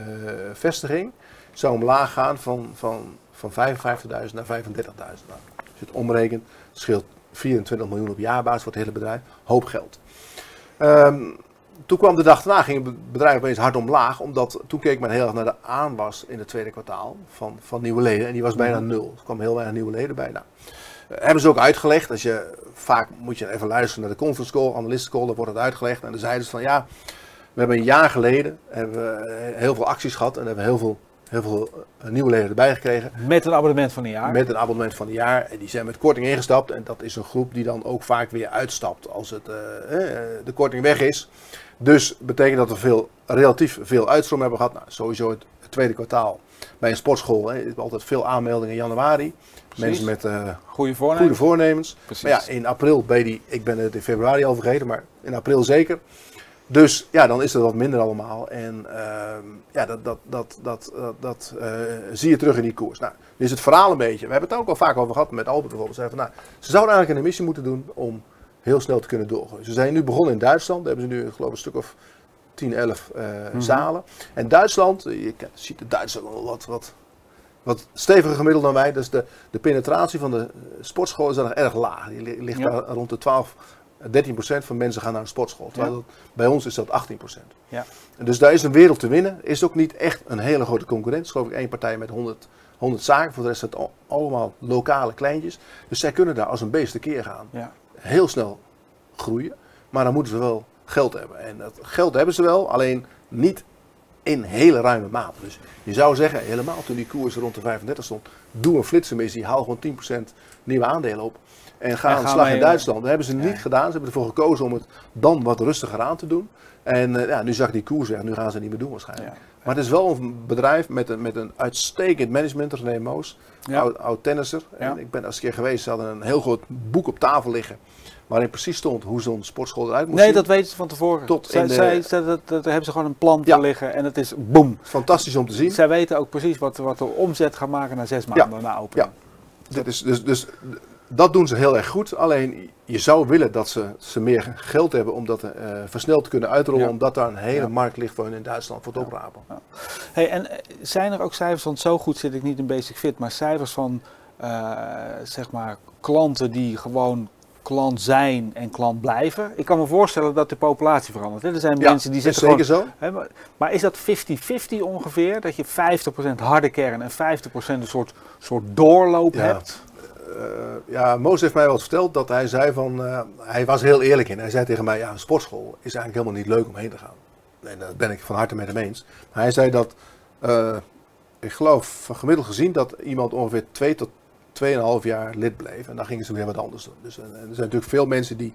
vestiging zou omlaag gaan van, van, van 55.000 naar 35.000. Nou, als je het omrekent, scheelt 24 miljoen op jaarbasis voor het hele bedrijf. Hoop geld. Ehm, toen kwam de dag daarna, ging het bedrijf opeens hard omlaag. Omdat toen keek men heel erg naar de aanwas in het tweede kwartaal van, van nieuwe leden. En die was bijna nul. Er kwam heel weinig nieuwe leden bij. Nou, eh, hebben ze ook uitgelegd. Als je, vaak moet je even luisteren naar de conference call, analyst call, dan wordt het uitgelegd. En dan zeiden ze van ja, we hebben een jaar geleden hebben we eh, heel veel acties gehad. En hebben we heel veel, heel veel eh, nieuwe leden erbij gekregen. Met een abonnement van een jaar. Met een abonnement van een jaar. En die zijn met korting ingestapt. En dat is een groep die dan ook vaak weer uitstapt als het, eh, eh, de korting weg is. Dus betekent dat we veel, relatief veel uitstroom hebben gehad. Nou, sowieso het, tweede kwartaal bij een sportschool. Hè, altijd veel aanmeldingen in januari. Mensen met Goede voornemen. goede voornemens. Maar ja, in april ben je die, ik ben het in februari al vergeten, maar in april zeker. Dus ja, dan is het wat minder allemaal. En ehm, ja, dat, dat, dat, dat, dat, dat eh, zie je terug in die koers. Nou, dit is het verhaal een beetje. We hebben het ook al vaak over gehad met Albert bijvoorbeeld. Ze, van, nou, ze zouden eigenlijk een emissie moeten doen om heel snel te kunnen doorgroeien. Ze zijn nu begonnen in Duitsland. Daar hebben ze nu geloof ik een stuk of 10, 11 uh, zalen. En Duitsland, je ziet de Duitsers wel wat, wat, wat steviger gemiddeld dan wij. Dus de, de penetratie van de sportschool is dan erg laag. Die ligt daar rond de 12 13% van mensen gaan naar een sportschool. Terwijl bij ons is dat 18%. Ja. En dus daar is een wereld te winnen. Is ook niet echt een hele grote concurrent. Geloof ik één partij met 100, 100 zaken. Voor de rest zijn het allemaal lokale kleintjes. Dus zij kunnen daar als een beest keer gaan. Ja. Heel snel groeien. Maar dan moeten ze wel geld hebben. En dat geld hebben ze wel, alleen niet in hele ruime mate. Dus je zou zeggen, helemaal toen die koers rond de 35 stond, doe een flitsemissie, haal gewoon 10% nieuwe aandelen op. En ga aan de slag in Duitsland. Dat hebben ze niet gedaan. Ze hebben ervoor gekozen om het dan wat rustiger aan te doen. En uh, ja, nu zag die koers weg. Nu gaan ze niet meer doen waarschijnlijk. Maar het is wel een bedrijf met een, met een uitstekend management. René Moos, oud, oud tennisser. En ik ben als een keer geweest. Ze hadden een heel groot boek op tafel liggen. Waarin precies stond hoe zo'n sportschool eruit moest nee, zien. dat weten ze van tevoren. Tot zij, de... zij, zij, dat, dat, hebben ze gewoon een plan ja. liggen en het is boom. Fantastisch om te zien. Zij weten ook precies wat, wat de omzet gaat maken na zes maanden na opening. Ja. Is, dus, dus dat doen ze heel erg goed. Alleen je zou willen dat ze, ze meer geld hebben om dat uh, versneld te kunnen uitrollen. Omdat daar een hele markt ligt voor in Duitsland voor het oprapen. Hey, en eh, zijn er ook cijfers, want zo goed zit ik niet in Basic Fit, maar cijfers van uh, zeg maar klanten die gewoon klant zijn en klant blijven. Ik kan me voorstellen dat de populatie verandert. Hè? Er zijn mensen die zitten zeker zo. Hè, maar, maar, is dat 50-50 ongeveer? Dat je 50% harde kern en 50% een soort, soort doorloop hebt? Uh, ja, Moos heeft mij wel verteld dat hij zei van, uh, hij was heel eerlijk in. Hij zei tegen mij, ja, een sportschool is eigenlijk helemaal niet leuk om heen te gaan. En daar ben ik van harte met hem eens. Maar hij zei dat, uh, ik geloof van gemiddeld gezien, dat iemand ongeveer 2 tot 2,5 jaar lid bleef. En dan gingen ze weer wat anders doen. Dus er zijn natuurlijk veel mensen die,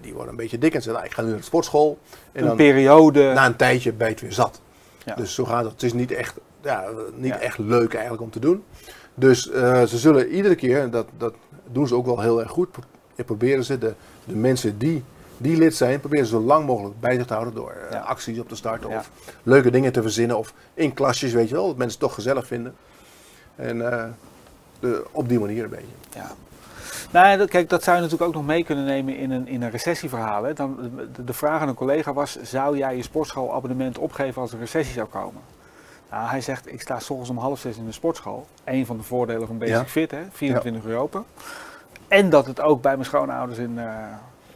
die worden een beetje dik en zeggen, nou, ik ga nu naar de sportschool. En een dan, periode. Na een tijdje ben je weer zat. Ja. Dus zo gaat het. Het is niet echt, ja, niet ja. echt leuk eigenlijk om te doen. Dus uh, ze zullen iedere keer, dat, dat doen ze ook wel heel erg goed, proberen ze de, de mensen die, die lid zijn, proberen ze zo lang mogelijk bij zich te houden door uh, ja. acties op te starten ja. of leuke dingen te verzinnen of in klasjes, weet je wel, dat mensen het toch gezellig vinden. En uh, de, op die manier een beetje. Ja. Nou, kijk, dat zou je natuurlijk ook nog mee kunnen nemen in een, in een recessieverhaal. Hè. Dan, de, de vraag aan een collega was, zou jij je sportschoolabonnement opgeven als er recessie zou komen? Nou, hij zegt, ik sta s ochtends om half zes in de sportschool. Eén van de voordelen van Basic ja. Fit, hè, 24 ja. uur open. En dat het ook bij mijn schoonouders in, uh,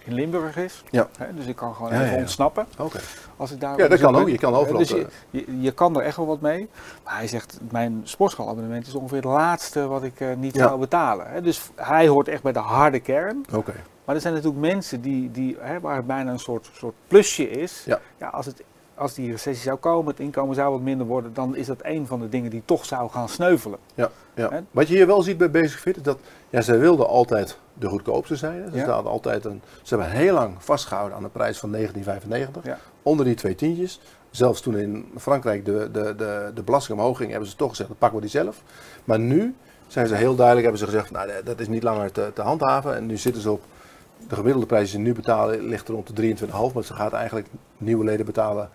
in Limburg is. Ja. Hè, dus ik kan gewoon ja, even ontsnappen. Okay. Als ik daar ja, dat kan ook. Je kan overal. Dus je, je, je, kan er echt wel wat mee. Maar hij zegt, mijn sportschoolabonnement is ongeveer het laatste wat ik uh, niet zou betalen. Hè. Dus hij hoort echt bij de harde kern. Oké. Okay. Maar er zijn natuurlijk mensen die, die, hè, waar het bijna een soort, soort plusje is. Ja. ja als het als die recessie zou komen, het inkomen zou wat minder worden, dan is dat een van de dingen die toch zou gaan sneuvelen. Ja, ja. Wat je hier wel ziet bij Basic Fit is dat ja, zij wilden altijd de goedkoopste zijn. Ze, ja. altijd een, ze hebben heel lang vastgehouden aan de prijs van 1995, ja. onder die twee tientjes. Zelfs toen in Frankrijk de, de, de, de belasting omhoog ging, hebben ze toch gezegd, dan pakken we die zelf. Maar nu zijn ze heel duidelijk, hebben ze gezegd, nou, dat is niet langer te, te handhaven. En nu zitten ze op, de gemiddelde prijs die ze nu betalen ligt rond de 23,5. Maar ze gaat eigenlijk nieuwe leden betalen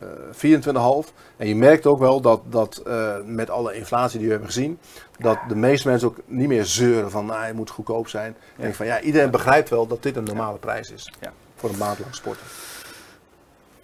24,5. En je merkt ook wel dat, dat uh, met alle inflatie die we hebben gezien, dat de meeste mensen ook niet meer zeuren van nou, het moet goedkoop zijn. Ja. En van ja, iedereen begrijpt wel dat dit een normale prijs is ja. voor een maand lang sporten.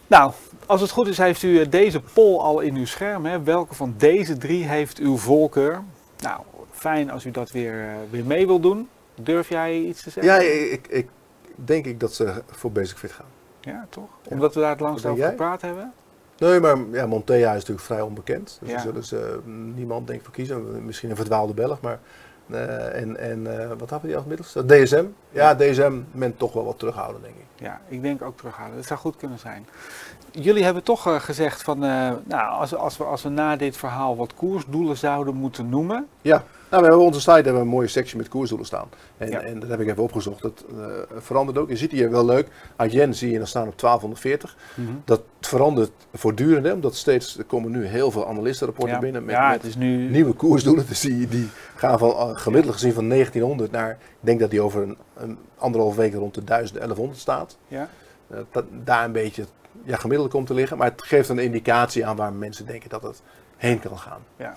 Nou, als het goed is, heeft u deze poll al in uw scherm. Hè? Welke van deze drie heeft uw voorkeur? Nou, fijn als u dat weer, uh, weer mee wil doen. Durf jij iets te zeggen? Ja, ik, ik denk ik dat ze voor Basic Fit gaan. Ja, toch? Omdat we daar het langst over gepraat hebben? Nee, maar ja, Montea is natuurlijk vrij onbekend. Dus ja. zullen ze uh, niemand denk voor kiezen. Misschien een verdwaalde Belg, maar... Uh, en en uh, wat hadden die als middels? DSM? Ja, DSM men toch wel wat terughouden, denk ik. Ja, ik denk ook terughouden. Dat zou goed kunnen zijn. Jullie hebben toch uh, gezegd van, nou, als, als, we, als we na dit verhaal wat koersdoelen zouden moeten noemen. Ja, nou, we hebben op onze site hebben we een mooie sectie met koersdoelen staan. En, ja. en dat heb ik even opgezocht. Dat verandert ook. Je ziet hier wel leuk. Jen zie je dan staan op 1240. Mm -hmm. Dat verandert voortdurend, hè, omdat steeds, er komen nu heel veel analistenrapporten ja. binnen met, ja, met het is nu... nieuwe koersdoelen. Dus die, die gaan van uh, gemiddeld gezien van 1900 naar, ik denk dat die over een, een anderhalf week rond de 1000, 1100 staat. Ja. Uh, dat, daar een beetje ja, gemiddeld komt te liggen. Maar het geeft een indicatie aan waar mensen denken dat het heen kan gaan. Ja.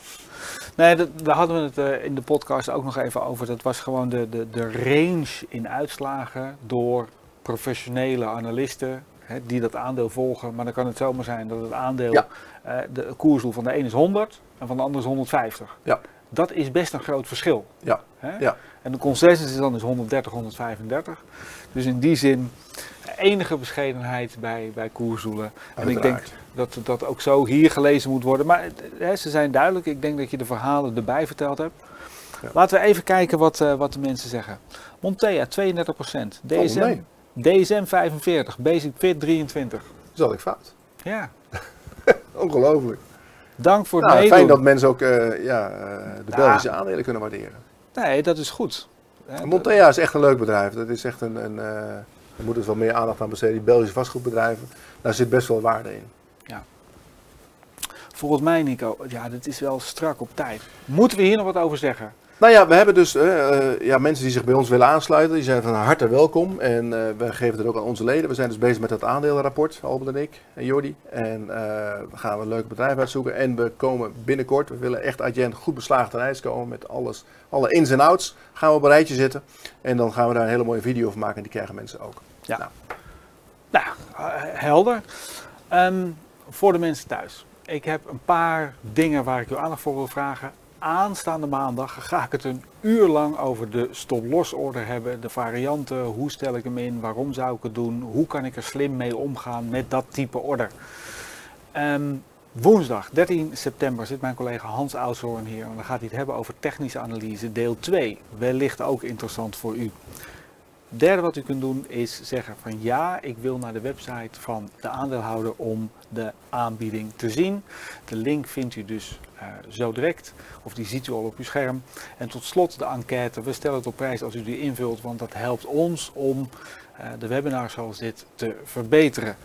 Nee, dat, daar hadden we het eh, in de podcast ook nog even over. Dat was gewoon de, de, de range in uitslagen door professionele analisten hè, die dat aandeel volgen. Maar dan kan het zomaar zijn dat het aandeel, Ja. eh, de koersdoel van de een is 100 en van de ander is 150. Ja. Dat is best een groot verschil. Ja. Hè? Ja. En de consensus is dan dus 130, 135. Dus in die zin enige bescheidenheid bij, bij koersdoelen. En ik denk dat dat ook zo hier gelezen moet worden. Maar hè, ze zijn duidelijk. Ik denk dat je de verhalen erbij verteld hebt. Ja. Laten we even kijken wat, eh, wat de mensen zeggen. Montea 32%, DSM, nee. DSM 45, Basic Fit 23. Dat had ik fout. Ja, Ongelooflijk. dank voor het Nou, meedoen. fijn dat mensen ook eh, ja, eh, de. Belgische aandelen kunnen waarderen. Nee, dat is goed. Montea is echt een leuk bedrijf. Dat is echt een, een er moet wel meer aandacht aan besteden. Die Belgische vastgoedbedrijven, daar zit best wel waarde in. Volgens mij, Nico, ja, dit is wel strak op tijd. Moeten we hier nog wat over zeggen? Nou ja, we hebben dus eh, eh, ja, mensen die zich bij ons willen aansluiten. Die zijn van harte welkom. En eh, we geven het ook aan onze leden. We zijn dus bezig met dat aandelenrapport, Albert en ik en Jordi. En eh, we gaan een leuk bedrijf uitzoeken. En we komen binnenkort, we willen echt Jen goed beslagen ten ijs komen. Met alles, alle ins en outs gaan we op een rijtje zetten. En dan gaan we daar een hele mooie video van maken. En die krijgen mensen ook. Nou, eh, helder. Ehm, voor de mensen thuis. Ik heb een paar dingen waar ik uw aandacht voor wil vragen. Aanstaande maandag ga ik het een uur lang over de stop-loss order hebben. De varianten, hoe stel ik hem in, waarom zou ik het doen, hoe kan ik er slim mee omgaan met dat type order. Ehm, woensdag 13 september zit mijn collega Hans Oudzoorn hier. En dan gaat hij het hebben over technische analyse deel 2. Wellicht ook interessant voor u. Derde wat u kunt doen is zeggen van ja, ik wil naar de website van de aandeelhouder om de aanbieding te zien. De link vindt u dus eh, zo direct of die ziet u al op uw scherm. En tot slot de enquête. We stellen het op prijs als u die invult, want dat helpt ons om eh, de webinars zoals dit te verbeteren.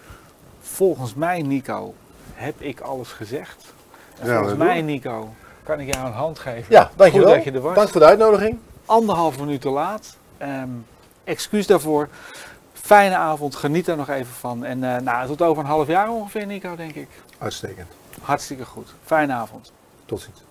Volgens mij Nico heb ik alles gezegd. En Ja, volgens mij doen. Nico kan ik jou een hand geven. Ja, dankjewel. Goed dat je er was Dank voor de uitnodiging. anderhalf minuut te laat. Ehm, excuus daarvoor. Fijne avond, geniet er nog even van. En eh, nou, tot over een half jaar ongeveer, Nico, denk ik. Uitstekend. Hartstikke goed. Fijne avond. Tot ziens.